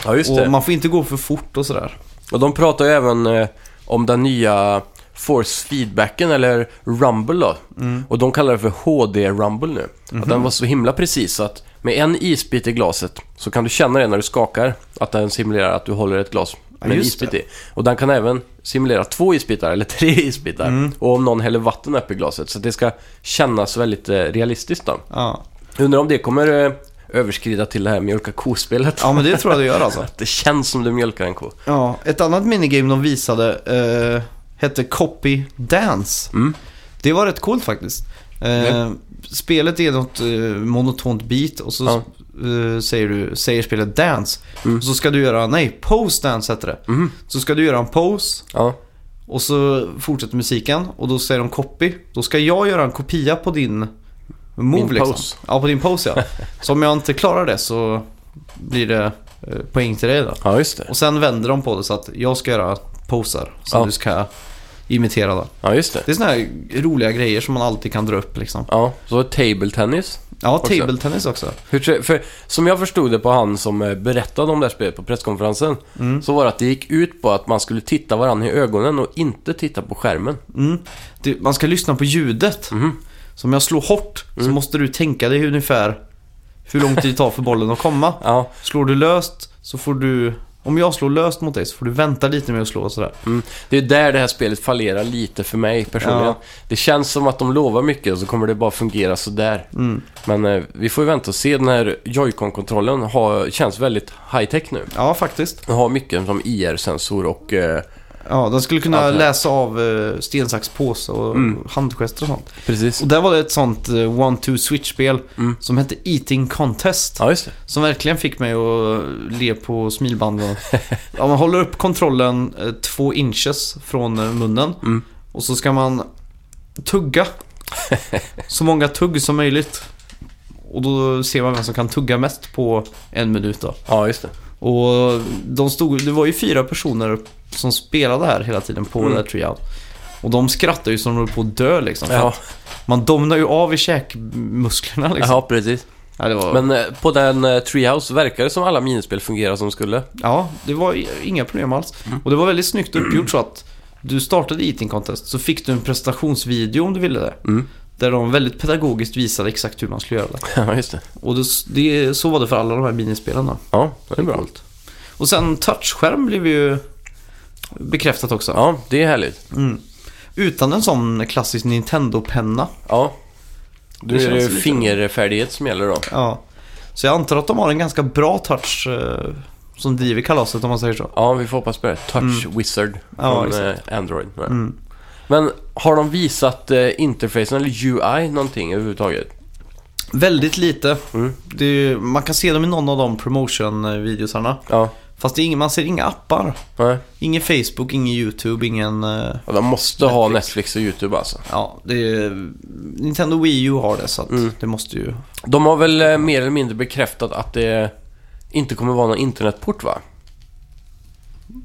ja just och det. man får inte gå för fort och sådär. Och de pratar ju även eh, om den nya force feedbacken, eller rumble då. Mm. Och de kallar det för HD rumble nu. Mhm. Att den var så himla precis så att med en isbit i glaset så kan du känna det när du skakar. Att den simulerar att du håller ett glas med en just isbit det. i. Och den kan även simulera två isbitar eller tre isbitar. Mm. Och om någon häller vatten upp i glaset. Så det ska kännas väldigt eh, realistiskt då. Ja. Undrar om det kommer eh, överskrida till det här mjölka kospelet. ja, men det tror jag det gör alltså. Det känns som du mjölkar en ko. Ja, ett annat minigame de visade eh, hette Copy Dance. Mm. Det var rätt coolt faktiskt. Eh. Spelet är något eh, monotont beat och så Ja. eh, säger, du, säger spelet dance. Mm. Och så ska du göra, nej, pose dance heter det. Mhm. Så ska du göra en pose Ja, och så fortsätter musiken och då säger de copy. Då ska jag göra en kopia på din move Min liksom. pose. Ja, på din pose ja. så om jag inte klarar det så blir det eh, poäng till dig då. ja just det. Och sen vänder de på det så att jag ska göra poser som Ja. du ska imitera då. Ja, just det. Det är såna här roliga grejer som man alltid kan dra upp liksom. Ja, så table tennis. Ja, Också. table tennis också. Hur, för, som jag förstod det på han som eh, berättade om det här spelet på presskonferensen. Mm. Så var det att det gick ut på att man skulle titta varandra i ögonen och inte titta på skärmen. Mm. Det, man ska lyssna på ljudet. Mhm. Så om jag slår hårt så Mm. måste du tänka dig ungefär hur lång tid det tar för bollen att komma. Ja, Slår du löst så får du... Om jag slår löst mot dig så får du vänta lite med att slå och sådär. mm. Det är där det här spelet fallerar lite för mig personligen. Ja. Det känns som att de lovar mycket och så kommer det bara fungera sådär. Mm. Men eh, vi får ju vänta och se. Den här Joy-Con-kontrollen känns väldigt high-tech nu. Ja, faktiskt. Den har mycket som IR-sensor och... Eh, Ja, den skulle kunna Allt det här. läsa av uh, sten, sax, påse och Mm. handgester och sånt. precis. Och där var det ett sånt uh, one-two-switch-spel Mm. som hette Eating Contest. Ja, just det. Som verkligen fick mig att le på smilbanden. ja, man håller upp kontrollen eh, två inches från eh, munnen. Mm. Och så ska man tugga. så många tugg som möjligt. Och då ser man vem som kan tugga mest på en minut då. Ja, just det. Och de stod, det var ju fyra personer som spelade här hela tiden på Mm. det här. Och de skrattade ju som de höll på att dö liksom. Ja, Man domnar ju av i käkmusklerna liksom. ja precis. Ja, var, Men eh, på den eh, Treehouse verkar det som alla minispel fungerar som skulle. Ja, det var inga problem alls. Mm. Och det var väldigt snyggt uppgjort så att du startade Eating Contest så fick du en presentationsvideo om du ville det. Mm. Där de väldigt pedagogiskt visade exakt hur man skulle göra det. Ja, just det. Och det, det, så var det för alla de här minispelen då. Ja, det är bra. Coolt. Och sen touchskärm blev ju bekräftat också. Ja, det är härligt. Mm. Utan en sån klassisk Nintendo-penna. Ja. Det Nu är det fingerfärdighet som gäller då. Ja. Så jag antar att de har en ganska bra touch eh, som driver kalaset om man säger så. Ja, vi får hoppas på det. Touch Wizard Mm. Ja, från exakt. eh, Android. Mm. Men har de visat eh, interfacen eller UI någonting överhuvudtaget? Väldigt lite. Mm. Det, man kan se dem i någon av de promotion-videosarna. Ja. Fast är ingen, man ser inga appar. Nej. Ingen Facebook, ingen YouTube, ingen... eh, Ja, de måste ha Netflix. Netflix och YouTube alltså. ja, är, Nintendo Wii U har det så att Mm. det måste ju... De har väl eh, mer eller mindre bekräftat att det inte kommer vara någon internetport va?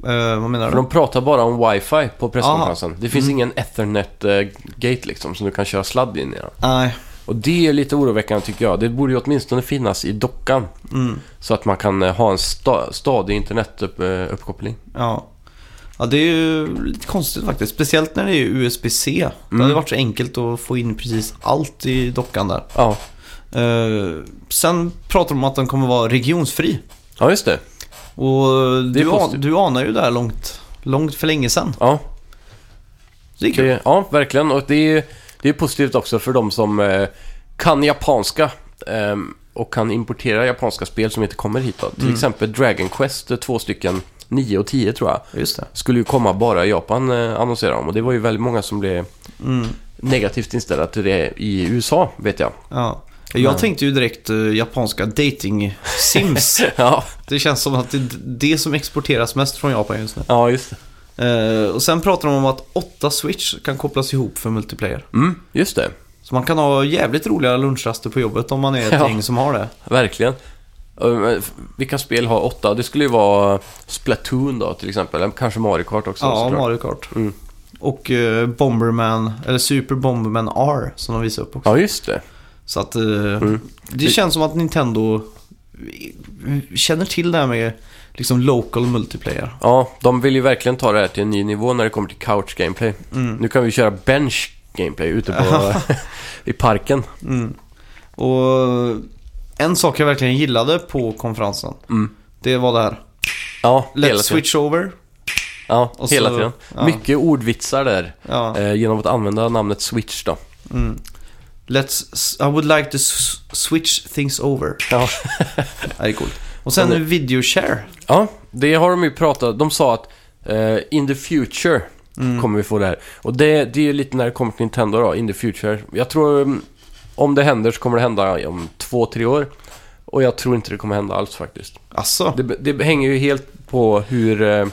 Eh, vad menar För du? de pratar bara om wifi på presskonferensen. Det finns Mm. ingen ethernet-gate liksom som du kan köra sladd in i. den. Nej. Och det är lite oroväckande tycker jag. Det borde ju åtminstone finnas i dockan. Mm. Så att man kan eh, ha en sta- stadig internetuppkoppling. Ja. Ja, det är ju lite konstigt faktiskt. Speciellt när det är USB-C. Det Mm. hade varit så enkelt att få in precis allt i dockan där. Ja. Eh, sen pratar de om att den kommer vara regionsfri. ja, just det. Och du, an, du anar ju det här långt, långt för länge sedan. Ja, Det är kul. det, ja verkligen. Och det är, det är positivt också för de som eh, kan japanska. ehm, och kan importera japanska spel som inte kommer hit. Då. Till Mm. exempel Dragon Quest, eh, två stycken, 9 och 10 tror jag. Just det. Skulle ju komma bara i Japan eh, annonsera om. Och det var ju väldigt många som blev Mm. negativt inställda till det i USA, vet jag. Ja. Jag Men- tänkte ju direkt uh, japanska dating-sims. Ja, det känns som att det är det som exporteras mest från Japan just nu. ja just det. Eh, och sen pratar de om att åtta Switch kan kopplas ihop för multiplayer. Mm, just det. Så man kan ha jävligt roliga lunchraster på jobbet om man är ett Ja. gäng som har det. Verkligen. Eh, Vilka spel har åtta? Det skulle ju vara Splatoon då till exempel. Eller Kanske Mario Kart också. Ja, såklart. Mario Kart. Mm. Och eh, Bomberman, eller Super Bomberman R som de visar upp också. Ja, just det. Så att eh, Mm. det känns som att Nintendo känner till det här med liksom local multiplayer. Ja, de vill ju verkligen ta det här till en ny nivå när det kommer till couch gameplay. Mm. Nu kan vi köra bench gameplay ute på, i parken. Mm. Och en sak jag verkligen gillade på konferensen, Mm. det var det här. Ja, Let's hela tiden. switch over. Ja, Och hela så- tiden. ja. Mycket ordvitsar där. Ja. Eh, genom att använda namnet switch då. Mm. Let's, I would like to switch things over. Ja. Det är coolt. Och sen video share. ja, det har de ju pratat De sa att eh, in the future Mm. kommer vi få det här. Och det, det är ju lite när det kommer till Nintendo då, in the future. Jag tror mm, om det händer så kommer det hända om två, tre år. Och jag tror inte det kommer hända alls faktiskt. Alltså. Det, det hänger ju helt på hur, eh,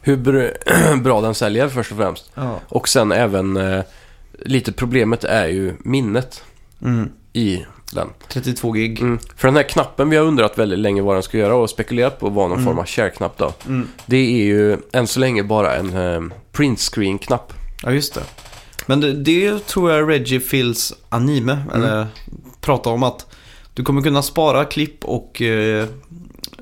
hur br- bra den säljer först och främst. Ja. Och sen även eh, lite problemet är ju minnet Mm. i den. 32 gig. Mm. För den här knappen vi har undrat väldigt länge vad den ska göra och spekulerat på var någon form av share-knapp då. Mm. Det är ju än så länge bara en eh, print screen-knapp. Ja, just det. Men det, det tror jag Reggie Fils anime, eller pratar om att du kommer kunna spara klipp och eh,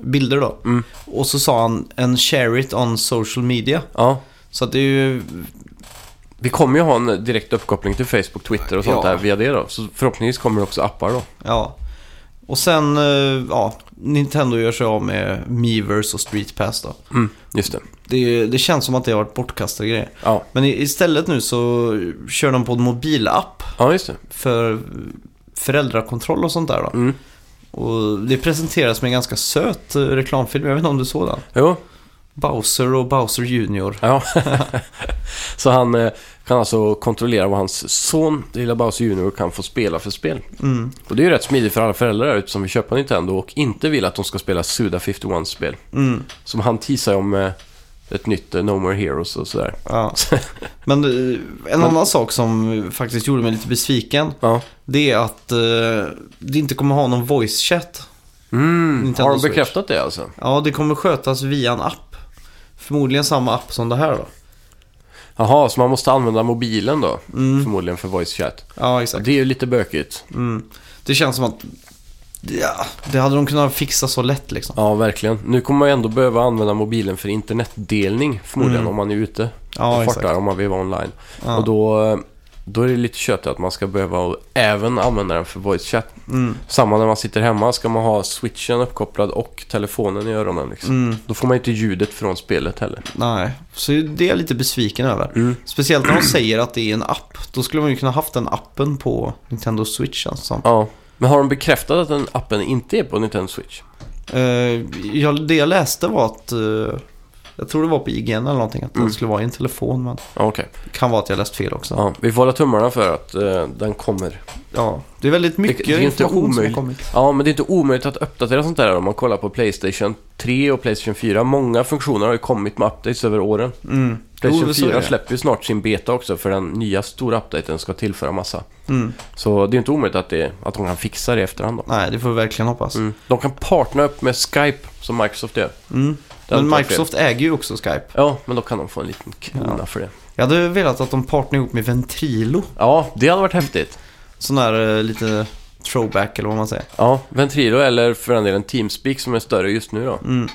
bilder då. Mm. Och så sa han en share it on social media. Ja, Så att det är ju, vi kommer ju ha en direkt uppkoppling till Facebook, Twitter och sånt Ja. där via det då. Så förhoppningsvis kommer det också appar då. ja. Och sen, eh, ja, Nintendo gör sig av med Miiverse och Street Pass då. Mm, just det. Det, det känns som att det har varit bortkastade grejer. Ja, Men istället nu så kör de på en mobilapp ja just det. för föräldrakontroll och sånt där då. Mm. Och det presenteras med en ganska söt eh, reklamfilm. Jag vet inte om du såg den? Jo, Bowser och Bowser Junior. Ja, så han eh, kan alltså kontrollera vad hans son, lilla Bowser Jr, kan få spela för spel. Mm. Och det är ju rätt smidigt för alla föräldrar ute som vill köpa Nintendo och inte vill att de ska spela Suda 51-spel. Mm. Som han teasar om eh, ett nytt eh, No More Heroes och sådär. Ja. Men en annan sak som faktiskt gjorde mig lite besviken. Ja. Det är att eh, det inte kommer ha någon voice chat. Mm, har de Switch. bekräftat det alltså? Ja, det kommer skötas via en app. Förmodligen samma app som det här då. Jaha, så man måste använda mobilen då? Mm. Förmodligen för voice chat. Ja, exakt. Det är ju lite bökigt. Mm. Det känns som att ja, det hade de kunnat fixa så lätt liksom. Ja, verkligen. Nu kommer man ju ändå behöva använda mobilen för internetdelning förmodligen Mm. om man är ute Ja, och exakt. fartar, om man vill vara online. Ja. Och då, då är det lite kött att man ska behöva även använda den för voice chat. Mm. Samma när man sitter hemma ska man ha switchen uppkopplad och telefonen i öronen. Liksom. Mm. Då får man inte ljudet från spelet heller. Nej, så det är jag lite besviken över. Mm. Speciellt när de säger att det är en app. Då skulle man ju kunna haft den appen på Nintendo Switch som. Ja. Men har de bekräftat att den appen inte är på Nintendo Switch? Eh, jag, det jag läste var att, eh, jag tror det var på IGN eller någonting, att Mm. den skulle vara i en telefon. Men Ja, Okej. det kan vara att jag läst fel också. Ja, vi får hålla tummarna för att eh, den kommer. Ja, det är väldigt mycket det är inte information som har omöjligt. kommit. Ja, men det är inte omöjligt att uppdatera sånt där om man kollar på Playstation 3 och Playstation 4. Många funktioner har ju kommit med updates över åren. Mm. Playstation Jo, så är 4 det. släpper ju snart sin beta också för den nya stora updaten ska tillföra massa. Mm. Så det är inte omöjligt att, det, att de kan fixa det i efterhand då. Nej, det får vi verkligen hoppas. Mm. De kan partnera upp med Skype som Microsoft gör. Mm. Men Microsoft äger ju också Skype. Ja, men då kan de få en liten krona Ja. för det. Jag hade velat att de partnerade ihop med Ventrilo. Ja, det hade varit häftigt. Sån där eh, lite throwback eller vad man säger. Ja, Ventrilo eller för den delen Teamspeak som är större just nu då. Mm.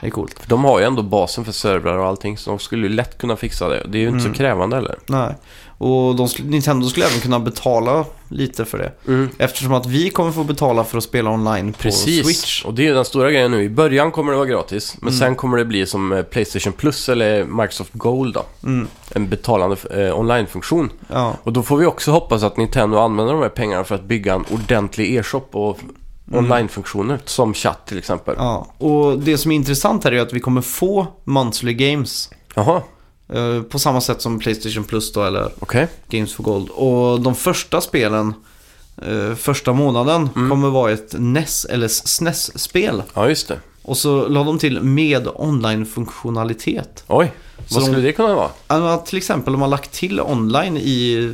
Det är coolt. För de har ju ändå basen för servrar och allting så de skulle ju lätt kunna fixa det. Det är ju inte Mm. så krävande heller. Nej. Och de, Nintendo skulle även kunna betala lite för det. Eftersom att vi kommer få betala för att spela online på Precis, Switch. och det är den stora grejen nu. I början kommer det vara gratis, men Mm. sen kommer det bli som eh, Playstation Plus eller Microsoft Gold då. Mm. En betalande eh, online-funktion. Ja. Och då får vi också hoppas att Nintendo använder de här pengarna för att bygga en ordentlig e-shop och online-funktioner. Som chatt till exempel. Mm. ja. Och det som är intressant här är att vi kommer få monthly games. Jaha, På samma sätt som Playstation Plus då, eller okej. Games for Gold. Och de första spelen, eh, första månaden, Mm. kommer vara ett NES eller SNES-spel. Ja, just det. Och så la de till med online-funktionalitet. Oj, Så vad de- skulle det kunna vara? Alltså, till exempel om man lagt till online i,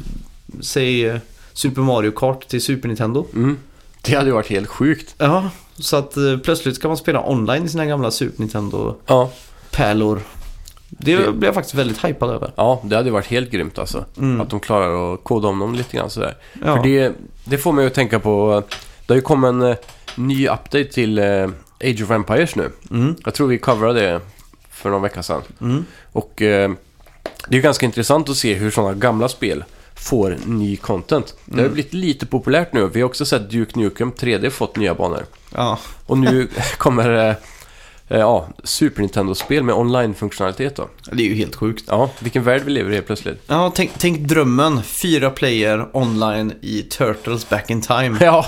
säg, eh, Super Mario Kart till Super Nintendo. Mm. Det hade ju varit helt sjukt. Ja, så att eh, plötsligt ska man spela online i sina gamla Super Nintendo-pärlor. Ja, Det Det- blir jag faktiskt väldigt hypad över. ja det hade varit helt grymt alltså. Mm. Att de klarar att koda om dem lite grann sådär. Ja. För det, det får mig att tänka på, det har ju kommit en eh, ny update till eh, Age of Empires nu. Mm. Jag tror vi coverade det för någon vecka sedan. Mm. Och eh, det är ju ganska intressant att se hur sådana gamla spel får ny content. Det har ju Mm. blivit lite populärt nu. Vi har också sett Duke Nukem 3D fått nya banor. Ja. Och nu kommer eh, eh, ja, Super Nintendo-spel med online-funktionalitet då. Det är ju helt sjukt. Ja, vilken värld vi lever i helt plötsligt. Ja, tänk, tänk drömmen. Fyra player online i Turtles Back in Time. Ja,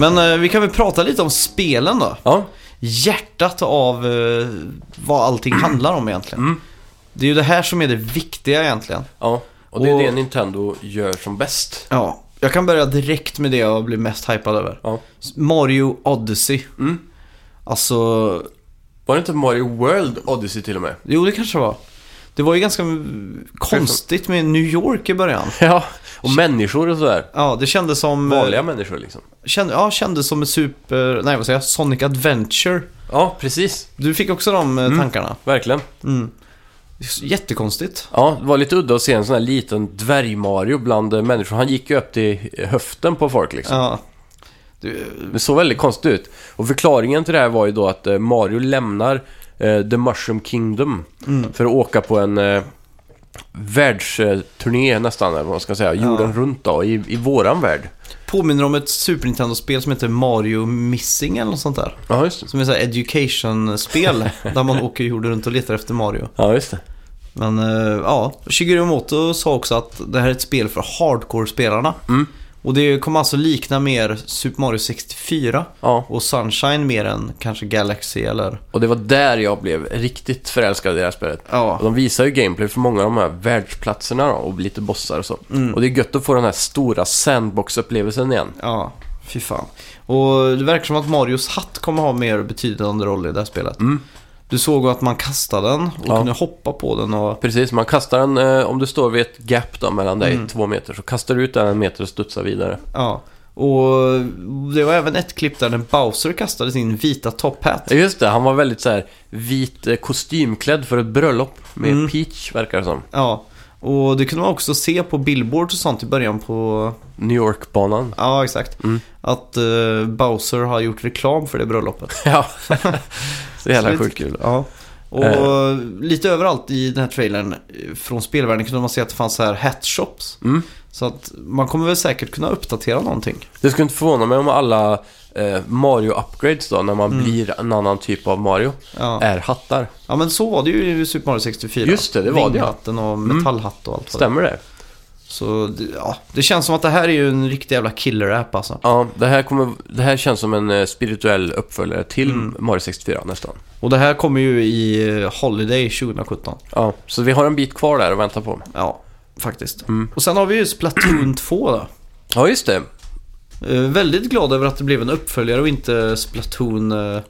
Men eh, vi kan väl prata lite om spelen då. ja. Hjärtat av eh, vad allting handlar om egentligen. Mm. Det är ju det här som är det viktiga egentligen. ja. Och det är Och- det Nintendo gör som bäst. Ja, jag kan börja direkt med det jag blir mest hypad över. Ja. Mario Odyssey. Mm. Alltså, Var det inte Mario World Odyssey till och med? jo det kanske var. Det var ju ganska konstigt med New York i början. Ja, och människor och sådär. Ja, det kändes som... Vanliga människor liksom. Kände, ja, kändes som ett super... Nej, vad säger jag? Sonic Adventure. Ja, precis. Du fick också de eh, Mm. tankarna. Verkligen. Mm. Jättekonstigt. Ja, det var lite udda att se en sån här liten dvärg-Mario bland eh, människor. Han gick ju upp till höften på folk liksom. Ja. Du, Det såg väldigt konstigt ut. Och förklaringen till det här var ju då att eh, Mario lämnar eh, The Mushroom Kingdom mm. för att åka på en eh, världsturné nästan, eller vad man ska säga, jorden runt då, i, i våran värld. Påminner om ett Super Nintendo-spel som heter Mario Missing eller något sånt där. Ja, just det. Som är ett education-spel där man åker jorden runt och letar efter Mario. Ja, just det. Men eh, ja, Shigeru Moto sa också att det här är ett spel för hardcore-spelarna. Mm. Och det kommer alltså likna mer Super Mario 64 Ja, och Sunshine mer än kanske Galaxy eller... och det var där jag blev riktigt förälskad i det här spelet. Och Ja, de visar ju gameplay för många av de här världsplatserna då, och lite bossar och så. Mm. Och det är gött att få den här stora sandbox-upplevelsen igen. ja, fy fan. Och det verkar som att Marios hatt kommer ha mer betydande roll i det här spelet. Mm. Du såg att man kastade den och Ja. kunde hoppa på den och... Precis, man kastar den, eh, om du står vid ett gap då mellan dig, Mm. två meter, så kastar du ut den en meter och studsar vidare. Ja. Och det var även ett klipp där när Bowser kastade sin vita top hat. Ja, Just det, han var väldigt så här vit eh, kostymklädd för ett bröllop med Mm. Peach, verkar det som. Ja. Och det kunde man också se på billboards och sånt i början på... New York-banan. Ja, exakt. Mm. Att eh, Bowser har gjort reklam för det bröllopet. Ja, så jävla sjukt. kul. Ja. Och Eh. lite överallt i den här trailern eh, från spelvärlden kunde man se att det fanns så här hat shops. Mm. Så att man kommer väl säkert kunna uppdatera någonting. Det skulle inte förvåna mig om alla eh, Mario-upgrades då, när man Mm. blir en annan typ av Mario, Ja. är hattar. ja, men så var det ju i Super Mario 64. Just det, det var det. Vinghatten och Mm. metallhatt och allt vad det Stämmer det? Så ja, det känns som att det här är ju en riktig jävla killer-app alltså. Ja, det här, kommer, det här känns som en eh, spirituell uppföljare till Mm. Mario 64 nästan. Och det här kommer ju i eh, Holiday 2017. Ja, så vi har en bit kvar där att vänta på. Ja, faktiskt. Mm. Och sen har vi ju Splatoon 2 då. Ja, just det. Eh, väldigt glad över att det blev en uppföljare och inte Splatoon eh,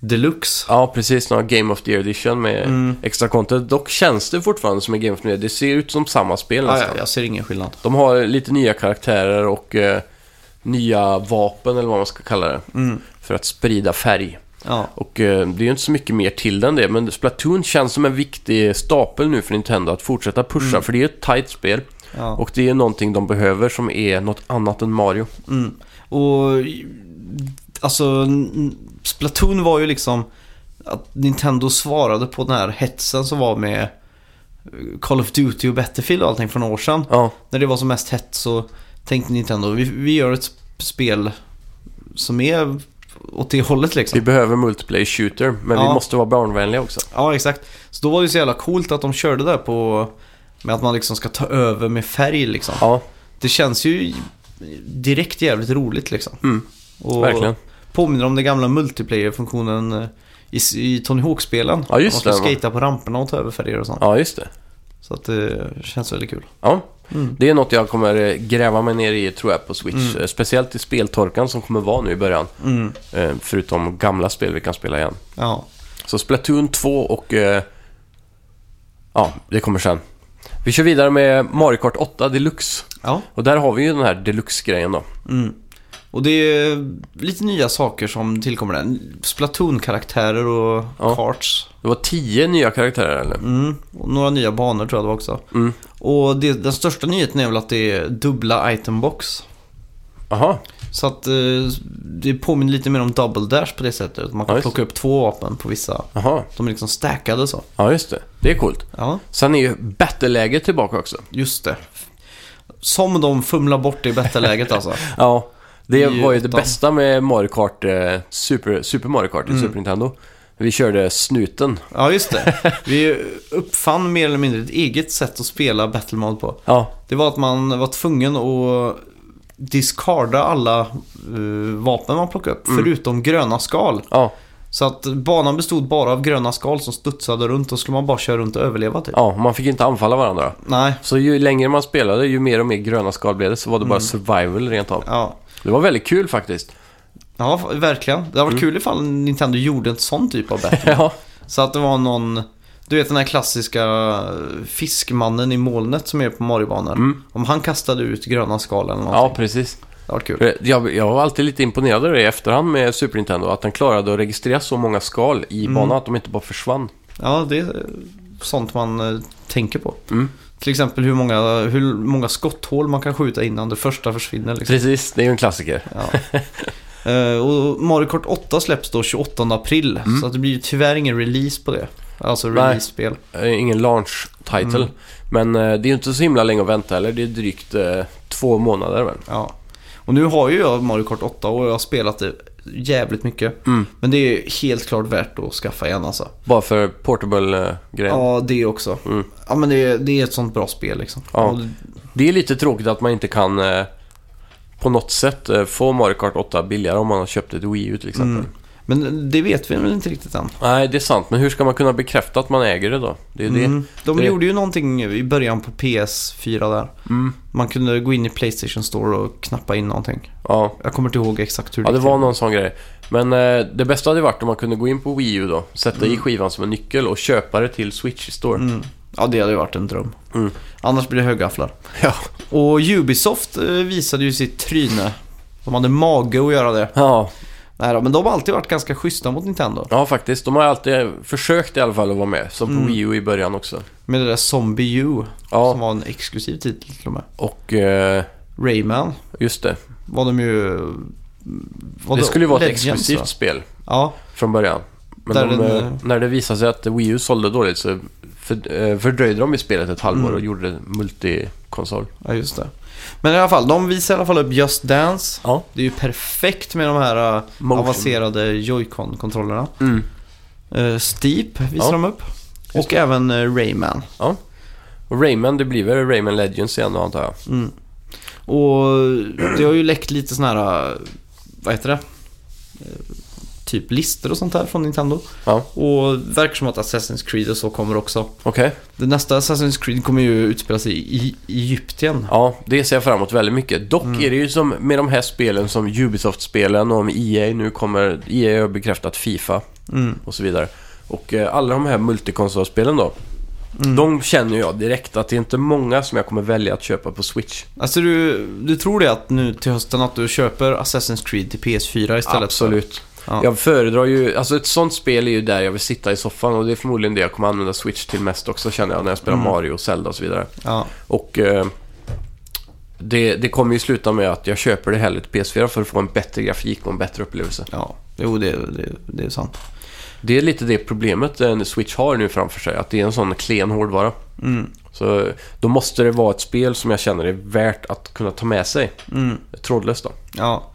Deluxe. Ja, precis. Några Game of the Year Edition med Mm. extra content. Dock känns det fortfarande som en Game of the Year. Det ser ut som samma spel nästan. ja, jag ser ingen skillnad. De har lite nya karaktärer och eh, nya vapen eller vad man ska kalla det. Mm. För att sprida färg. Ja, Och eh, det är ju inte så mycket mer till den det. Men Splatoon känns som en viktig stapel nu för Nintendo att fortsätta pusha. Mm. För det är ett tight spel. ja. Och det är någonting de behöver som är något annat än Mario. Mm. Och alltså Splatoon var ju liksom att Nintendo svarade på den här hetsen som var med eh, Call of Duty och Battlefield och allting för några år sedan. Ja, När det var som mest hett så tänkte Nintendo vi, vi gör ett sp- spel som är åt det hållet vi liksom. behöver multiplayer shooter. Men vi Ja. måste vara barnvänliga också. Ja, exakt. Så då var det så jävla coolt att de körde där på med att man liksom ska ta över med färg liksom. Ja, Det känns ju direkt jävligt roligt liksom. mm, Och verkligen. Påminner om den gamla multiplayer-funktionen eh, i, i Tony Hawk-spelen. Ja, just Man ska det. skata på ramperna och ta över färger och sånt. Ja, just det. Så att det känns väldigt kul. Ja, Mm. det är något jag kommer eh, gräva mig ner i tror jag på Switch. Mm. Eh, Speciellt i speltorkan som kommer vara nu i början. Mm. Eh, Förutom gamla spel vi kan spela igen. Ja. Så Splatoon 2 och... Ja, det kommer sen. Vi kör vidare med Mario Kart 8 Deluxe. Ja. Och där har vi ju den här Deluxe-grejen då. Mm. Och det är lite nya saker som tillkommer där. Splatoon-karaktärer och Ja. karts. Det var tio nya karaktärer eller? Mm. Och några nya banor tror jag det var också. Mm. Och det, den största nyheten är väl att det är dubbla itembox. Aha, Så att eh, det påminner lite mer om double dash på det sättet. Man kan Ja, plocka upp två vapen på vissa. aha. De är liksom stackade så. Ja, just det. Det är coolt. Ja, Sen är ju battle-läget tillbaka också. just det. Som de fumlar bort i bättre-läget alltså. Ja, det var ju det bästa med Mario Kart, eh, Super, Super Mario Kart i Super Nintendo. Vi körde snuten. Ja, just det. Vi uppfann mer eller mindre ett eget sätt att spela Battle Mode på. Ja, Det var att man var tvungen att discarda alla eh, vapen man plockade upp, förutom gröna skal. ja, Så att banan bestod bara av gröna skal som studsade runt och skulle man bara köra runt och överleva typ. ja, man fick inte anfalla varandra. Nej, Så ju längre man spelade, ju mer och mer gröna skal blev det, så var det bara survival rent av. ja. Det var väldigt kul faktiskt. Ja, verkligen. Det hade varit kul ifall Nintendo gjorde en sån typ av battle. Ja, Så att det var någon, du vet den här klassiska fiskmannen i molnet som är på Mario-banor. Mm. Om han kastade ut gröna skal eller ja någonting. precis. Det var kul. För Jag, jag var alltid lite imponerad över det i efterhand med Super Nintendo, att den klarade att registrera så många skal i banan att de inte bara försvann. Ja, det är sånt man eh, tänker på. Mm. Till exempel hur många, hur många skotthål man kan skjuta innan det första försvinner. Liksom. Precis, det är ju en klassiker. Ja. Eh, och Mario Kart 8 släpps då 28 april. Så att det blir ju tyvärr ingen release på det. Alltså Mm. Release-spel. Eh, Ingen launch title. Mm. Men eh, det är ju inte så himla länge att vänta heller. Det är drygt eh, två månader väl? Ja. Och nu har ju jag Mario Kart 8 och jag har spelat det jävligt mycket. Mm. Men det är helt klart värt att skaffa igen alltså. Bara för portable-grejen. Ja, det också. Mm. Ja, men det är, det är ett sånt bra spel liksom. Ja. Det är lite tråkigt att man inte kan eh, på något sätt eh, få Mario Kart 8 billigare om man har köpt ett Wii U till exempel. Mm. Men det vet vi väl inte riktigt än. Nej, det är sant. Men hur ska man kunna bekräfta att man äger det då? Det är det. Mm. De det- gjorde ju någonting i början på PS4 där. Mm. Man kunde gå in i Playstation Store och knappa in någonting. Ja. Jag kommer inte ihåg exakt hur ja, det var någon sån grej. Men eh, det bästa hade varit om man kunde gå in på Wii U då, sätta Mm. i skivan som en nyckel och köpa det till Switch Store. Mm. Ja, det hade ju varit en dröm. Mm. Annars blir det högafflar. Ja. Och Ubisoft eh, visade ju sitt tryne. De hade mage att göra det. Ja, Nej då, men de har alltid varit ganska schyssta mot Nintendo. ja, faktiskt. De har alltid försökt i alla fall att vara med. Som på Mm. Wii U i början också. Med det där Zombie U. Som Ja, var en exklusiv titel till och med. och eh, Rayman just det. var de ju... Var Det skulle ju vara ett Legends, exklusivt va? spel Ja, från början. Men Där de, den, eh, när det visade sig att Wii U sålde dåligt så för, eh, fördröjde de i spelet ett halvår Mm. och gjorde det multikonsol. ja, just det. Men i alla fall, de visar i alla fall upp Just Dance. Ja. Det är ju perfekt med de här uh, Motion. avancerade Joy-Con-kontrollerna. Mm. Uh, Steep visar Ja. de upp. Och även uh, Rayman. Och Rayman, det blir väl Rayman Legends igen då antar jag. Mm. Och det har ju läckt lite sådana här, uh, vad heter det? Eh, Typ listor och sånt här från Nintendo. Ja. Och verkar som att Assassin's Creed och så kommer också. Okej. Det nästa Assassin's Creed kommer ju utspela sig i, i Egypten. Ja, det ser jag fram emot väldigt mycket. Dock Mm. är det ju som med de här spelen som Ubisoft-spelen och om EA nu kommer, EA har bekräftat Fifa Mm. och så vidare. Och eh, alla de här multikonsolspelen då, Mm. de känner jag direkt att det är inte många som jag kommer välja att köpa på Switch. Alltså du, du tror det att nu till hösten att du köper Assassin's Creed till PS4 istället? Absolut. Ja. Jag föredrar ju, alltså ett sånt spel är ju där jag vill sitta i soffan och det är förmodligen det jag kommer använda Switch till mest också känner jag när jag spelar Mm. Mario, Zelda och så vidare. Ja. Och eh, det, det kommer ju sluta med att jag köper det hellre till PS4 för att få en bättre grafik och en bättre upplevelse. ja. Jo, det, det, det är sant. Det är lite det problemet en Switch har nu framför sig, att det är en sån klen hårdvara. Mm. Så då måste det vara ett spel som jag känner är värt att kunna ta med sig. Mm. Trådlöst då. Ja.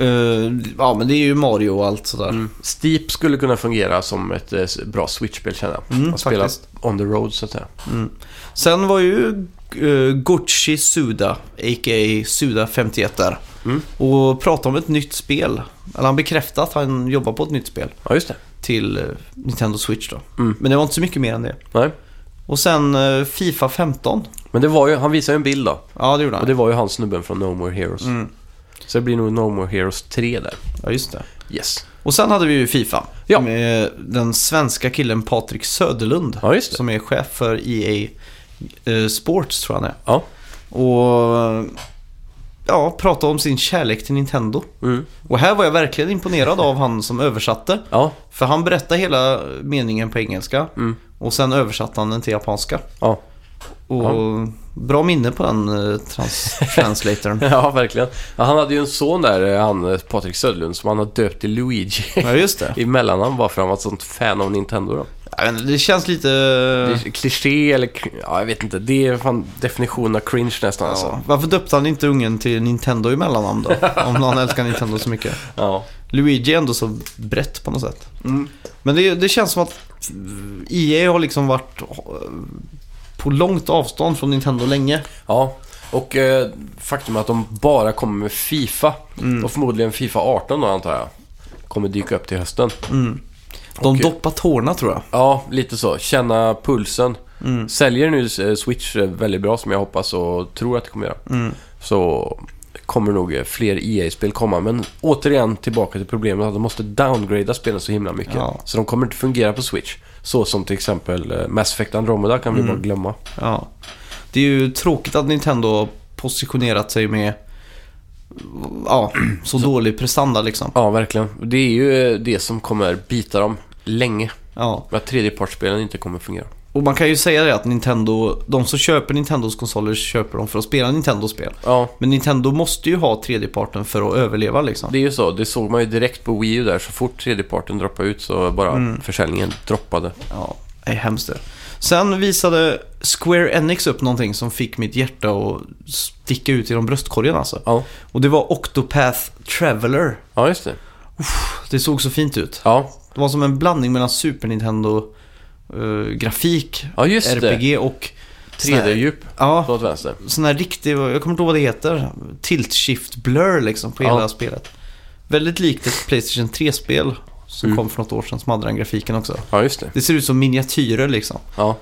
Eh, ja, men det är ju Mario och allt sådär. Mm. Steep skulle kunna fungera som ett eh, bra Switch-spel känner jag. Mm, att spela on the road så att säga. Mm. Sen var ju uh, Gucci Suda, a.k.a. Suda 51 där. Mm. Och pratade om ett nytt spel. Eller han bekräftade att han jobbar på ett nytt spel Ja, just det. till eh, Nintendo Switch då. Mm. Men det var inte så mycket mer än det. Nej. Och sen Fifa 15. Men det var ju, han visade ju en bild då. Ja, det gjorde han. Och det var ju han snubben från No More Heroes. Så det blir nog No More Heroes 3 där. Ja, just det. Yes. Och sen hade vi ju Fifa. Ja. Med den svenska killen Patrik Söderlund. Ja, just det. Som är chef för EA eh, Sports tror jag han är. Ja. Och ja, prata om sin kärlek till Nintendo. Mm. Och här var jag verkligen imponerad av han som översatte. Ja. För han berättade hela meningen på engelska. Mm. Och sen översatte han den till japanska. Ja. Och bra minne på den eh, trans- translatorn. Ja, verkligen. Ja, han hade ju en son där, eh, han eh, Patrik Söderlund, som han har döpt till Luigi. Ja, just det. I mellannamn bara för att han var ett sånt fan av Nintendo då. Inte, det känns lite... Det kliché eller... Ja, jag vet inte. Det är fan definitionen av cringe nästan alltså. Ja, varför döpte han inte ungen till Nintendo i mellannamn då? Om han älskar Nintendo så mycket. Ja. Luigi är ändå så brett på något sätt. Mm. Men det, det känns som att EA har liksom varit på långt avstånd från Nintendo länge. Ja. Och eh, faktum är att de bara kommer med Fifa. Mm. Och förmodligen Fifa 18 då antar jag. Kommer dyka upp till hösten. Mm. De Och- doppar tårna tror jag. Ja, lite så. Känna pulsen. Mm. Säljer nu eh, Switch eh, väldigt bra som jag hoppas och tror att det kommer göra. Mm. Så kommer nog eh, fler EA-spel komma. Men återigen tillbaka till problemet att de måste downgrada spelen så himla mycket. Ja. Så de kommer inte fungera på Switch. Så som till exempel eh, Mass Effect Andromeda kan vi Mm. bara glömma. Ja. Det är ju tråkigt att Nintendo har positionerat sig med ja, så, dålig prestanda liksom. Ja, verkligen. Det är ju eh, det som kommer bita dem länge. Ja. Att tredjepartsspelen inte kommer fungera. Och man kan ju säga det att Nintendo, de som köper Nintendos konsoler köper dem för att spela Nintendo-spel. Ja, Men Nintendo måste ju ha tredjeparten för att överleva liksom. det är ju så. Det såg man ju direkt på Wii U där. Så fort tredjeparten droppade ut så bara Mm. försäljningen droppade. Ja, det är hemskt det. Sen visade Square Enix upp någonting som fick mitt hjärta att sticka ut genom bröstkorgen alltså. Ja, Och det var Octopath Traveler. ja just det. Det såg så fint ut. Ja, Det var som en blandning mellan Super Nintendo eh, grafik, ja just det. RPG och sån här- 3D-djup Ja, åt vänster. sån här riktig, jag kommer inte ihåg vad det heter, tilt shift blur liksom på Ja. hela spelet. Väldigt likt ett Playstation 3-spel som Mm. kom för något år sedan som hade den grafiken också. Ja, just det. Det ser ut som miniatyrer liksom. Ja,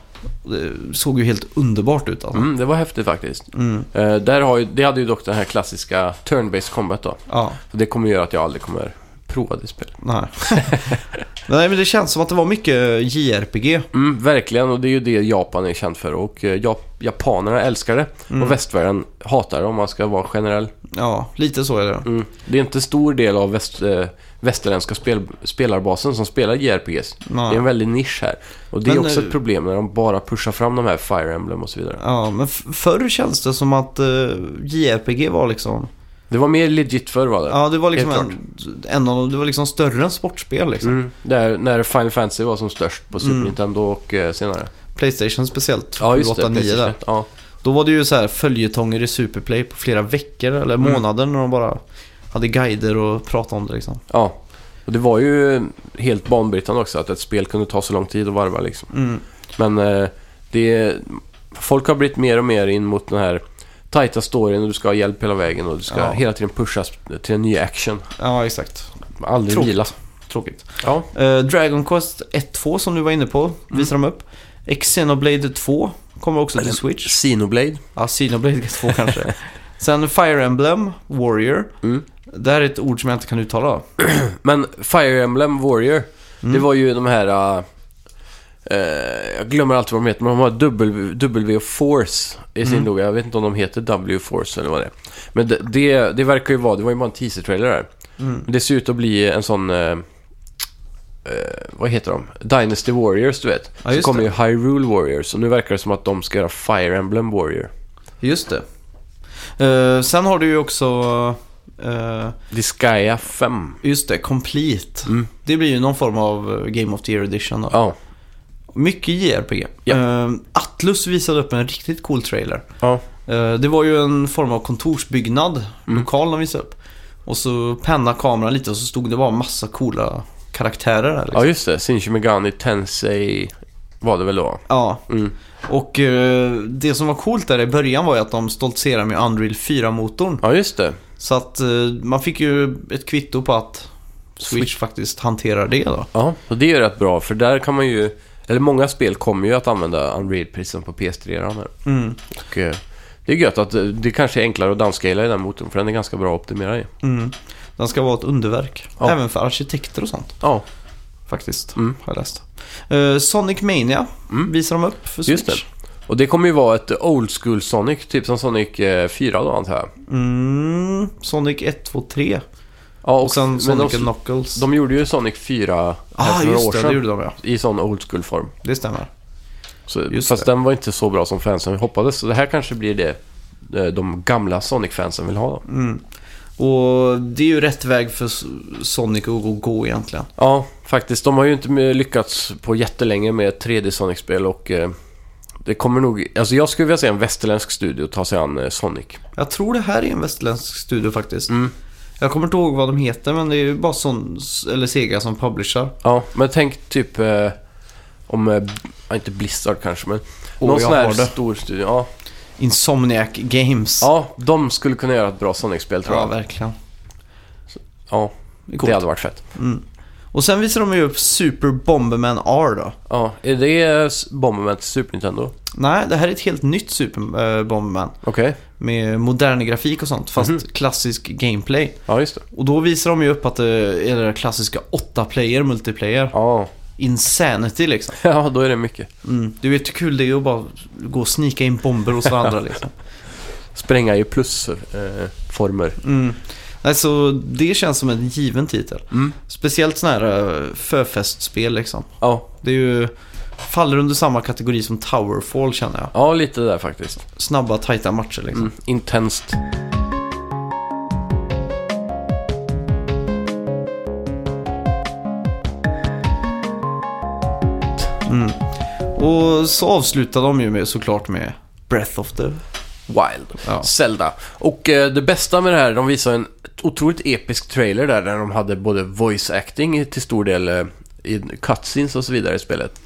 Det såg ju helt underbart ut alltså. mm, det var häftigt faktiskt. Mm. Eh, där har ju, det hade ju dock den här klassiska turn-based combat då. Ja, Så det kommer göra att jag aldrig kommer prova det spelet. nej. nej men det känns som att det var mycket JRPG. Mm, verkligen, och det är ju det Japan är känt för. Och eh, Jap- japanerna älskar det. Mm. Och västvärlden hatar det om man ska vara generell. Ja, lite så är det. Mm. Det är inte stor del av väst, eh, västerländska spel, spelarbasen som spelar JRPGs. Nej. Det är en väldig nisch här. Och det är Men, också eh, ett problem när de bara pushar fram de här Fire Emblem och så vidare. Ja, men förr känns det som att uh, JRPG var liksom... Det var mer legit förr var det. Ja, det var liksom Helt en, en av, det var liksom större än sportspel liksom. Mm, där, när Final Fantasy var som störst på Super Mm. Nintendo och eh, senare. Playstation speciellt. Ja, just 8, det. 9 Playstation där. Ja. Då var det ju så här följetonger i Superplay på flera veckor eller Mm. månader när de bara hade guider och pratade om det liksom. ja. Och det var ju helt banbrytande också att ett spel kunde ta så lång tid att varva liksom. Mm. Men eh, det... Folk har blivit mer och mer in mot den här tajta storyn och du ska ha hjälp hela vägen och du ska Ja. hela tiden pushas till en ny action. Ja, exakt. Aldrig Tråkigt. vila. Tråkigt. Ja. Eh, Dragon Quest 1-2 som du var inne på visar de upp. Xenoblade 2 kommer också till Switch. Xenoblade. Ja, Xenoblade 2 kanske. Sen Fire Emblem Warrior. Mm. Det här är ett ord som jag inte kan uttala. Men Fire Emblem Warrior, Mm. det var ju de här... Uh, eh, jag glömmer alltid vad de heter, men de har W, w Force i sin Mm. logga. Jag vet inte om de heter W Force eller vad det är. Men det, det, det verkar ju vara, det var ju bara en teaser-trailer där. Mm. Det ser ut att bli en sån... eh, eh, vad heter de? Dynasty Warriors, du vet. Ja, så kommer det. ju Hyrule Warriors och nu verkar det som att de ska göra Fire Emblem Warrior. Just det. Eh, sen har du ju också... eh, Disgaea 5. just det, Complete. Mm. Det blir ju någon form av Game of the Year edition då. Ja. Mycket JRPG. Ja. Eh, Atlus visade upp en riktigt cool trailer. Ja. Eh, det var ju en form av kontorsbyggnad, Mm. lokal de visade upp. Och så penna kameran lite och så stod det bara massa coola karaktärer där. Liksom. ja, just det. Shinji Megami Tensei var det väl då? Ja, Mm. och eh, det som var coolt där i början var ju att de stoltserade med Unreal 4-motorn. Ja, just det. Så att man fick ju ett kvitto på att Switch, Switch. faktiskt hanterar det då. Ja, och det är rätt bra för där kan man ju... Eller många spel kommer ju att använda Unreal precis som på PS3 redan här. Mm. Och eh, Det är gött att eh, det kanske är enklare att downscala i den motorn, för den är ganska bra att optimera i. Mm. Den ska vara ett underverk. Ja. Även för arkitekter och sånt. Ja, Faktiskt. Mm. Har jag läst. Eh, Sonic Mania Mm. visar de upp för Switch. Just det. och det kommer ju vara ett old school Sonic, typ som Sonic eh, 4 då antar jag. Mm. Sonic 1, 2, 3. Ja, Och sen men Sonic de, Knuckles. de gjorde ju Sonic 4 här ah, för några år det. sedan. Det gjorde de ja. I sån old school-form. Det stämmer. Så, Just fast det. den var inte så bra som fansen hoppades. Så det här kanske blir det eh, de gamla Sonic-fansen vill ha. Mm. Och det är ju rätt väg för Sonic att gå, egentligen. Ja, faktiskt. De har ju inte lyckats på jättelänge med ett 3D Sonic-spel och eh, det kommer nog... Alltså jag skulle vilja se en västerländsk studio ta sig an eh, Sonic. Jag tror det här är en västerländsk studio faktiskt. Mm. Jag kommer inte ihåg vad de heter men det är ju bara sån, eller Sega som publicerar. Ja, men tänk typ eh, om... Eh, inte Blizzard kanske, men... Åh, någon jag sån här har det. stor studio. Ja. Insomniac Games. ja, de skulle kunna göra ett bra Sonic-spel tror ja jag. verkligen. Ja, coolt. det hade varit fett. Mm. Och sen visar de ju upp Super Bomberman R då. Ja, är det eh, Bomberman till Super Nintendo? Nej, det här är ett helt nytt Super eh, Bomberman. Okej, Med modern grafik och sånt, fast Mhm. klassisk gameplay. ja just det. Och då visar de ju upp att det är det klassiska 8-player multiplayer. Ja. Insanity liksom. ja, då är det mycket. Mm. Du vet hur kul det är att bara gå och snika in bomber hos varandra liksom. Spränga i plusformer. Eh, former. Mm. Alltså, det känns som en given titel. mm. Speciellt sådana här uh, förfestspel liksom. Ja. Det är ju, faller under samma kategori som Towerfall känner jag. ja, lite där faktiskt. Snabba, tajta matcher liksom. Mm. Intenst. Mm. Och så avslutar de ju med, såklart med Breath of the... Wild. Ja. Zelda. Och eh, det bästa med det här, de visade en otroligt episk trailer där, där de hade både voice acting till stor del eh, i cutscenes och så vidare i spelet.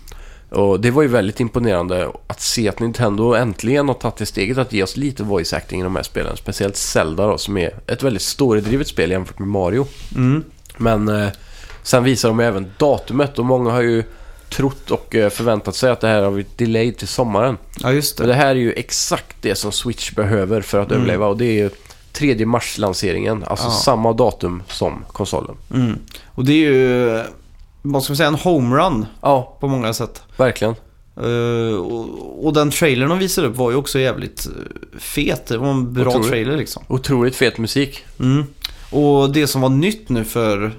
Och det var ju väldigt imponerande att se att Nintendo äntligen har tagit det steget att ge oss lite voice acting i de här spelen. Speciellt Zelda då, som är ett väldigt storydrivet spel jämfört med Mario. Mm. Men eh, sen visar de även datumet och många har ju trott och eh, förväntat sig att det här har blivit delayed till sommaren. Ja, just Men det. det här är ju exakt det som Switch behöver för att Mm. överleva och det är ju 3 mars-lanseringen, alltså Ja. samma datum som konsolen. Mm. Och det är ju, vad ska man säga, en homerun Ja, på många sätt. verkligen. Uh, och, och den trailern de visade upp var ju också jävligt eh, fet. Det var en bra Otroligt. trailer liksom. Otroligt fet musik. Mm. Och det som var nytt nu för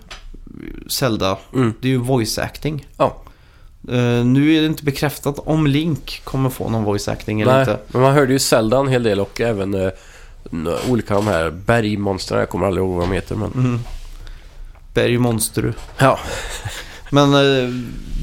Zelda, Mm. det är ju voice acting. Ja. Eh, nu är det inte bekräftat om Link kommer få någon voice acting eller Nej, inte. men man hörde ju Zelda en hel del och även eh, n- olika de här bergmonstren, jag kommer aldrig ihåg vad de heter men... Mm. Bergmonster. Ja, Men eh,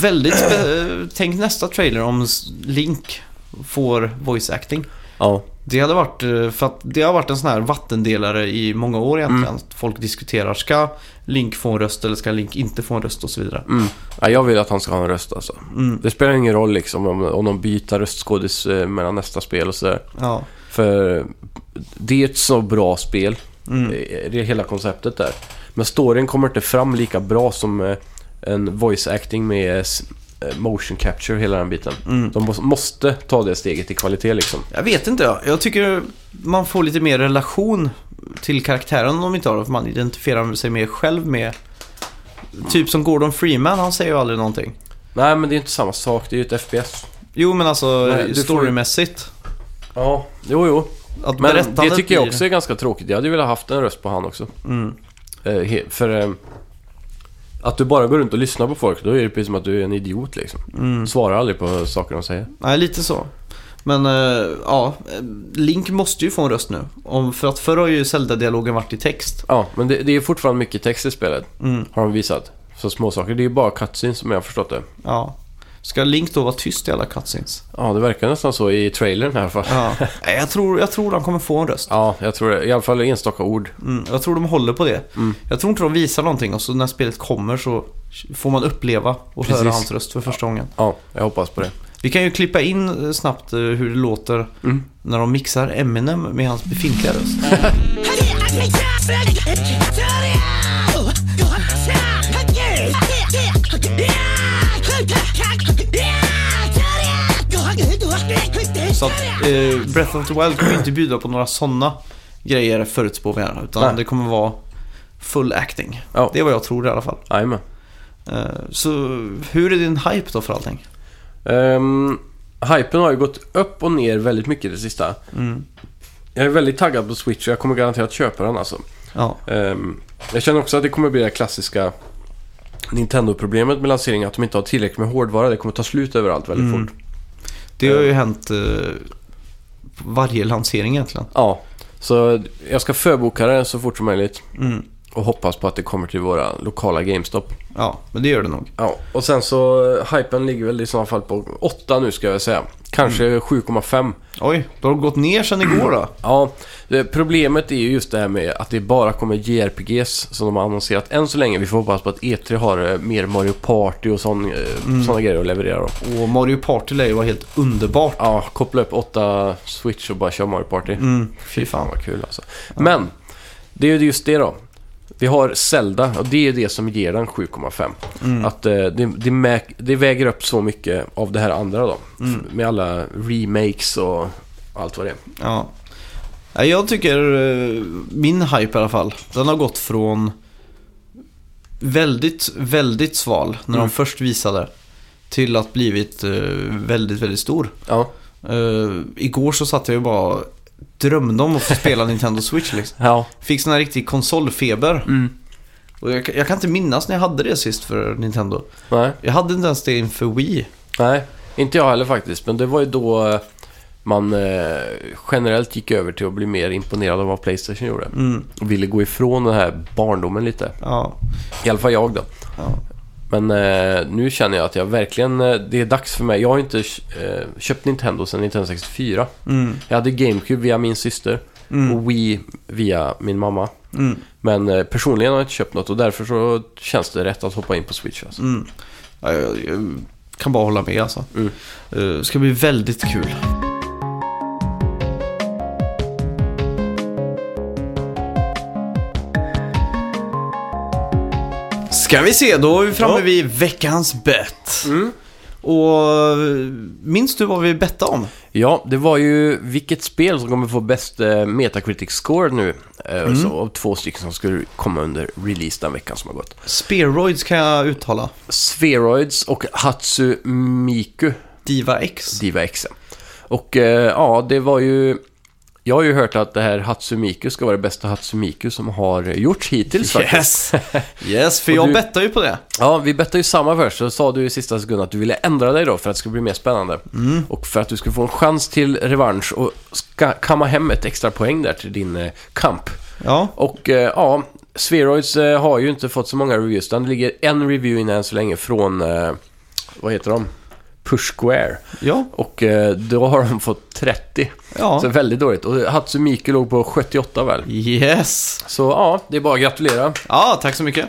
väldigt... eh, tänk nästa trailer om Link får voice acting. ja, Det hade varit, eh, för att det har varit en sån här vattendelare i många år egentligen. Mm. Folk diskuterar, ska Link få en röst eller ska Link inte få en röst och så vidare. mm. ja, jag vill att han ska ha en röst alltså. Mm. Det spelar ingen roll liksom om, om de byter röstskådis mellan nästa spel och sådär. Ja. För det är ett så bra spel. Mm. Det är hela konceptet där. Men storyn kommer inte fram lika bra som en voice acting med s- eh, motion capture, hela den biten. Mm. De måste- ta det steget i kvalitet liksom. Jag vet inte, jag. jag tycker man får lite mer relation till karaktären om de inte har det. För man identifierar sig mer själv med... Typ som Gordon Freeman, han säger ju aldrig någonting. Nej, men det är inte samma sak. Det är ju ett FPS. Jo, men alltså Nej, du får- storymässigt. Ja, jo, jo. Att Men det tycker jag också är ganska tråkigt. Jag hade velat haft en röst på han också. Mm. Eh, för eh, att du bara går runt och lyssnar på folk, då är det precis som att du är en idiot liksom. Mm. Svarar aldrig på saker de säger. Nej, lite så. Men eh, ja, eh, Link måste ju få en röst nu. Om, för att förr har ju Zelda-dialogen varit i text. Ja, men det, det är fortfarande mycket text i spelet. Mm. Har de visat. Så små saker. Det är bara cutscenes som jag har förstått det. Ja. Ska Link då vara tyst i alla cutscenes? Ja, det verkar nästan så i trailern i alla fall. Ja. Nej, jag, tror, jag tror de kommer få en röst. Ja, jag tror det. I alla fall enstaka ord. Mm, jag tror de håller på det. Mm. Jag tror inte de visar någonting och så när spelet kommer så får man uppleva och höra Precis. hans röst för första gången. Ja, jag hoppas på det. Vi kan ju klippa in eh, snabbt eh, hur det låter Mm. när de mixar Eminem med hans befintliga röst. Så att eh, Breath of the Wild kommer inte bjuda på några sådana grejer förutspår vi här. Utan Nej. det kommer vara full acting. Ja, Det är vad jag tror i alla fall. jajamän. Eh, så hur är din hype då för allting? Um, hypen har ju gått upp och ner väldigt mycket det sista. Mm. Jag är väldigt taggad på Switch och jag kommer garanterat köpa den alltså. Ja, Ehm, jag känner också att det kommer bli det klassiska Nintendo-problemet med lanseringen. Att de inte har tillräckligt med hårdvara. Det kommer ta slut överallt väldigt Mm. fort. Det har ju hänt eh, varje lansering egentligen. Ja, så jag ska förboka det så fort som möjligt. Mm. Och hoppas på att det kommer till våra lokala GameStop. Ja, men det gör det nog. Ja, och sen så eh, hypen ligger väl i sådana fall på 8 nu ska jag säga. Kanske Mm. 7,5. Oj, då har det gått ner sedan igår då. Ja, problemet är ju just det här med att det bara kommer JRPGs som de har annonserat än så länge. Vi får hoppas på att E3 har eh, mer Mario Party och sån, eh, Mm. grejer att leverera då. Och Mario Party lär ju vara helt underbart. Ja, koppla upp åtta Switch och bara köra Mario Party. Mm, Fy fan vad kul alltså. Men, det är ju just det då. Vi har Zelda och det är det som ger den 7,5. Mm. Att eh, det, det, det väger upp så mycket av det här andra då. Mm. Med alla remakes och allt vad det är. Ja. Ja, Jag tycker eh, min hype i alla fall, den har gått från väldigt, väldigt sval när Mm. de först visade till att blivit eh, väldigt, väldigt stor. Ja, Eh, igår så satt jag ju bara drömde om att få spela Nintendo Switch liksom. ja. Fick sån här riktig konsolfeber. Mm. Och jag, jag kan inte minnas när jag hade det sist för Nintendo. Nej. Jag hade inte ens det inför Wii. Nej, inte jag heller faktiskt. Men det var ju då eh, man eh, generellt gick över till att bli mer imponerad av vad Playstation gjorde. Mm. Och ville gå ifrån den här barndomen lite. Ja. I alla fall jag då. ja. Men eh, nu känner jag att jag verkligen, eh, det är dags för mig. Jag har inte eh, köpt Nintendo sedan Nintendo 64. Mm. Jag hade GameCube via min syster Mm. och Wii via min mamma. Mm. Men eh, personligen har jag inte köpt något och därför så känns det rätt att hoppa in på Switch. Alltså. Mm. Ja, jag, jag kan bara hålla med alltså. Mm. Eh, Det ska bli väldigt kul. Ska vi se, då är vi framme Ja. vid veckans bett. Mm. Och minns du vad vi bettade om? Ja, det var ju vilket spel som kommer få bäst eh, Metacritic score nu. Eh, Mm. så, av två stycken som skulle komma under release den veckan som har gått. Speroids kan jag uttala. Spheroids och Hatsumiku Diva X. Diva X. Och eh, ja, det var ju... Jag har ju hört att det här Hatsumiku ska vara det bästa Hatsumiku som har gjorts hittills faktiskt. Yes. yes, för Och jag du- bettade ju på det. Ja, vi bettade ju samma först. Så sa du i sista sekund att du ville ändra dig då för att det skulle bli mer spännande. Mm. Och för att du skulle få en chans till revansch och ska kamma hem ett extra poäng där till din eh, kamp. Ja, Och eh, ja, Spheroids eh, har ju inte fått så många reviews. Den ligger en review inne än så länge från, eh, vad heter de? Push Square. ja, Och eh, då har de fått 30. ja. Så väldigt dåligt. Och Hatsumiku låg på 78 väl. Yes. Så ja, det är bara att gratulera. Ja, tack så mycket.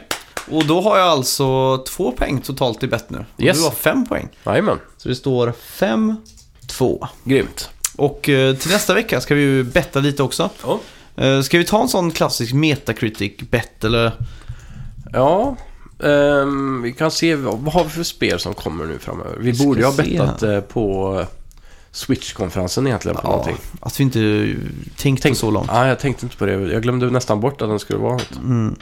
Och då har jag alltså två poäng totalt i bett nu. Och Yes. Du har fem poäng. Jajamän, Så det står fem, två. grymt. Och eh, till nästa vecka ska vi ju betta lite också. Ja. Eh, ska vi ta en sån klassisk Metacritic-bett eller? Ja, ehm, vi kan se vad, vad har vi för spel som kommer nu framöver. Vi borde ju ha bettat eh, på Switch-konferensen egentligen på någonting. att vi inte tänkt Tänk- så långt. Nej, jag tänkte inte på det. Jag glömde nästan bort att den skulle vara något. Mm.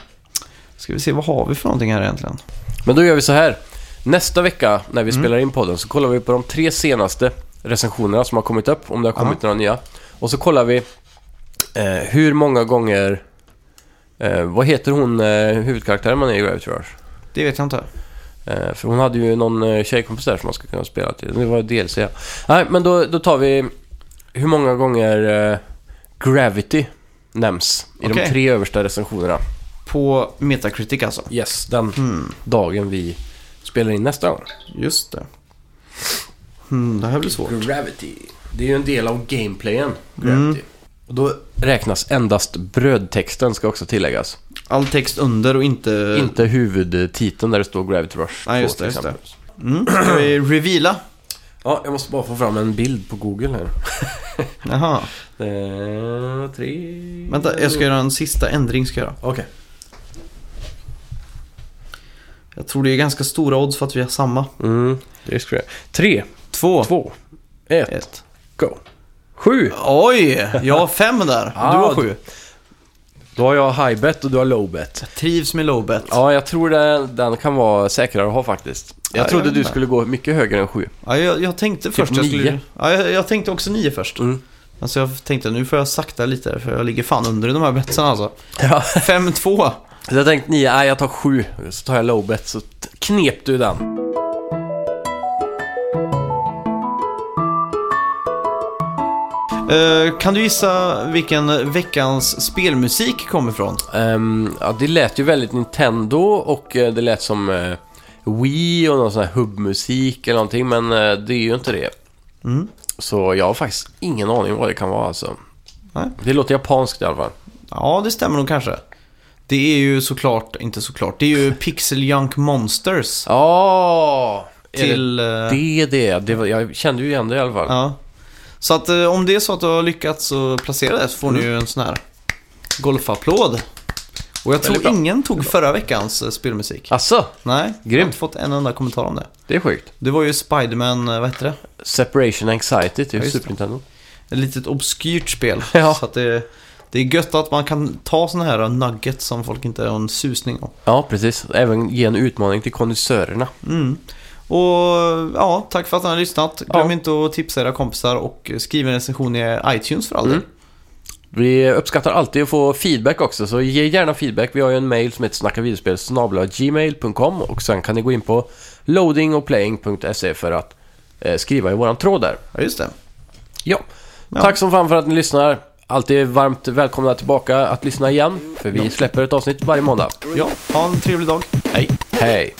Ska vi se, vad har vi för någonting här egentligen? Men då gör vi så här. Nästa vecka när vi Mm. spelar in podden så kollar vi på de tre senaste recensionerna som har kommit upp, om det har kommit några nya. Och så kollar vi eh, hur många gånger... Eh, vad heter hon, eh, huvudkaraktären man är i Gravity Rush? Det vet jag inte. Eh, för hon hade ju någon eh, tjejkompis där som man skulle kunna spela till. Det var DLC. ja. Nej, men då, då tar vi hur många gånger eh, Gravity nämns i de Okej. tre översta recensionerna. På Metacritic alltså. Yes, den Mm. dagen vi spelar in nästa gång. Just det. Mm, det här blir svårt. Gravity. Det är ju en del av gameplayen. Mm. Och då räknas endast brödtexten ska också tilläggas. All text under och inte... Inte huvudtiteln där det står Gravity Rush 2 Nej, just det, just det. Mm. Ska vi reveala? Ja, jag måste bara få fram en bild på Google här. Jaha. Eh, tre... Vänta, jag ska göra en sista ändring. Ska jag, göra. Okej. jag tror det är ganska stora odds för att vi har samma. Mm, det ska jag. Tre, Två. två, ett, Ett. go. Sju! Oj, jag har fem där. Ah, du har sju. Då har jag high bet och du har low bet. Trivs med low bet. Ja, jag tror den, den kan vara säkrare att ha faktiskt. Jag Ja, jag trodde vet du skulle gå mycket högre än sju. Ja, jag, jag tänkte först jag skulle... Ja, jag, jag tänkte också nio först. Mm. Alltså jag tänkte nu får jag sakta lite för jag ligger fan under i de här betsen alltså. Ja. 5-2. Så jag tänkte nio, nej jag tar sju. Så tar jag low bet så knep du den. Eh, kan du gissa vilken veckans spelmusik kommer ifrån? Ehm, ja, det lät ju väldigt Nintendo och eh, det lät som uh, Wii och någon sån här hubbmusik eller någonting. Men det är ju inte det. Mm. Så jag har faktiskt ingen aning vad det kan vara alltså. Nej. Det låter japanskt i alla fall. Ja, det stämmer nog kanske. Det är ju såklart, inte såklart, det är ju Pixel Junk Monsters. Ja, till... eh, det är det. det var, jag kände ju igen det i alla fall. Ja. Så att eh, om det är så att du har lyckats att placera det så får ni ju en sån här golfapplåd. Och jag tror ingen tog förra veckans eh, spelmusik. Alltså, Nej, jag har Grymt. inte fått en enda kommentar om det. det är sjukt. Det var ju Spiderman, eh, vad heter det? Separation Anxiety till Ja, Super. Nintendo. Ett litet obskyrt spel. Ja. Så att det, det är gött att man kan ta såna här nuggets som folk inte har en susning om. Ja, precis. Även ge en utmaning till kondensörerna. Mm. Och ja, tack för att ni har lyssnat. Glöm Ja. inte att tipsa era kompisar och skriva en recension i iTunes för all. Mm. Vi uppskattar alltid att få feedback också, så ge gärna feedback. Vi har ju en mail som heter snackavideospel gmail.com och sen kan ni gå in på loadingochplaying.se för att eh, skriva i våran tråd där. Ja, just det. Ja. Ja. Tack som fan för att ni lyssnar. Alltid varmt välkomna tillbaka att lyssna igen, för vi släpper ett avsnitt varje måndag. Ja, ha en trevlig dag. Hej. Hej!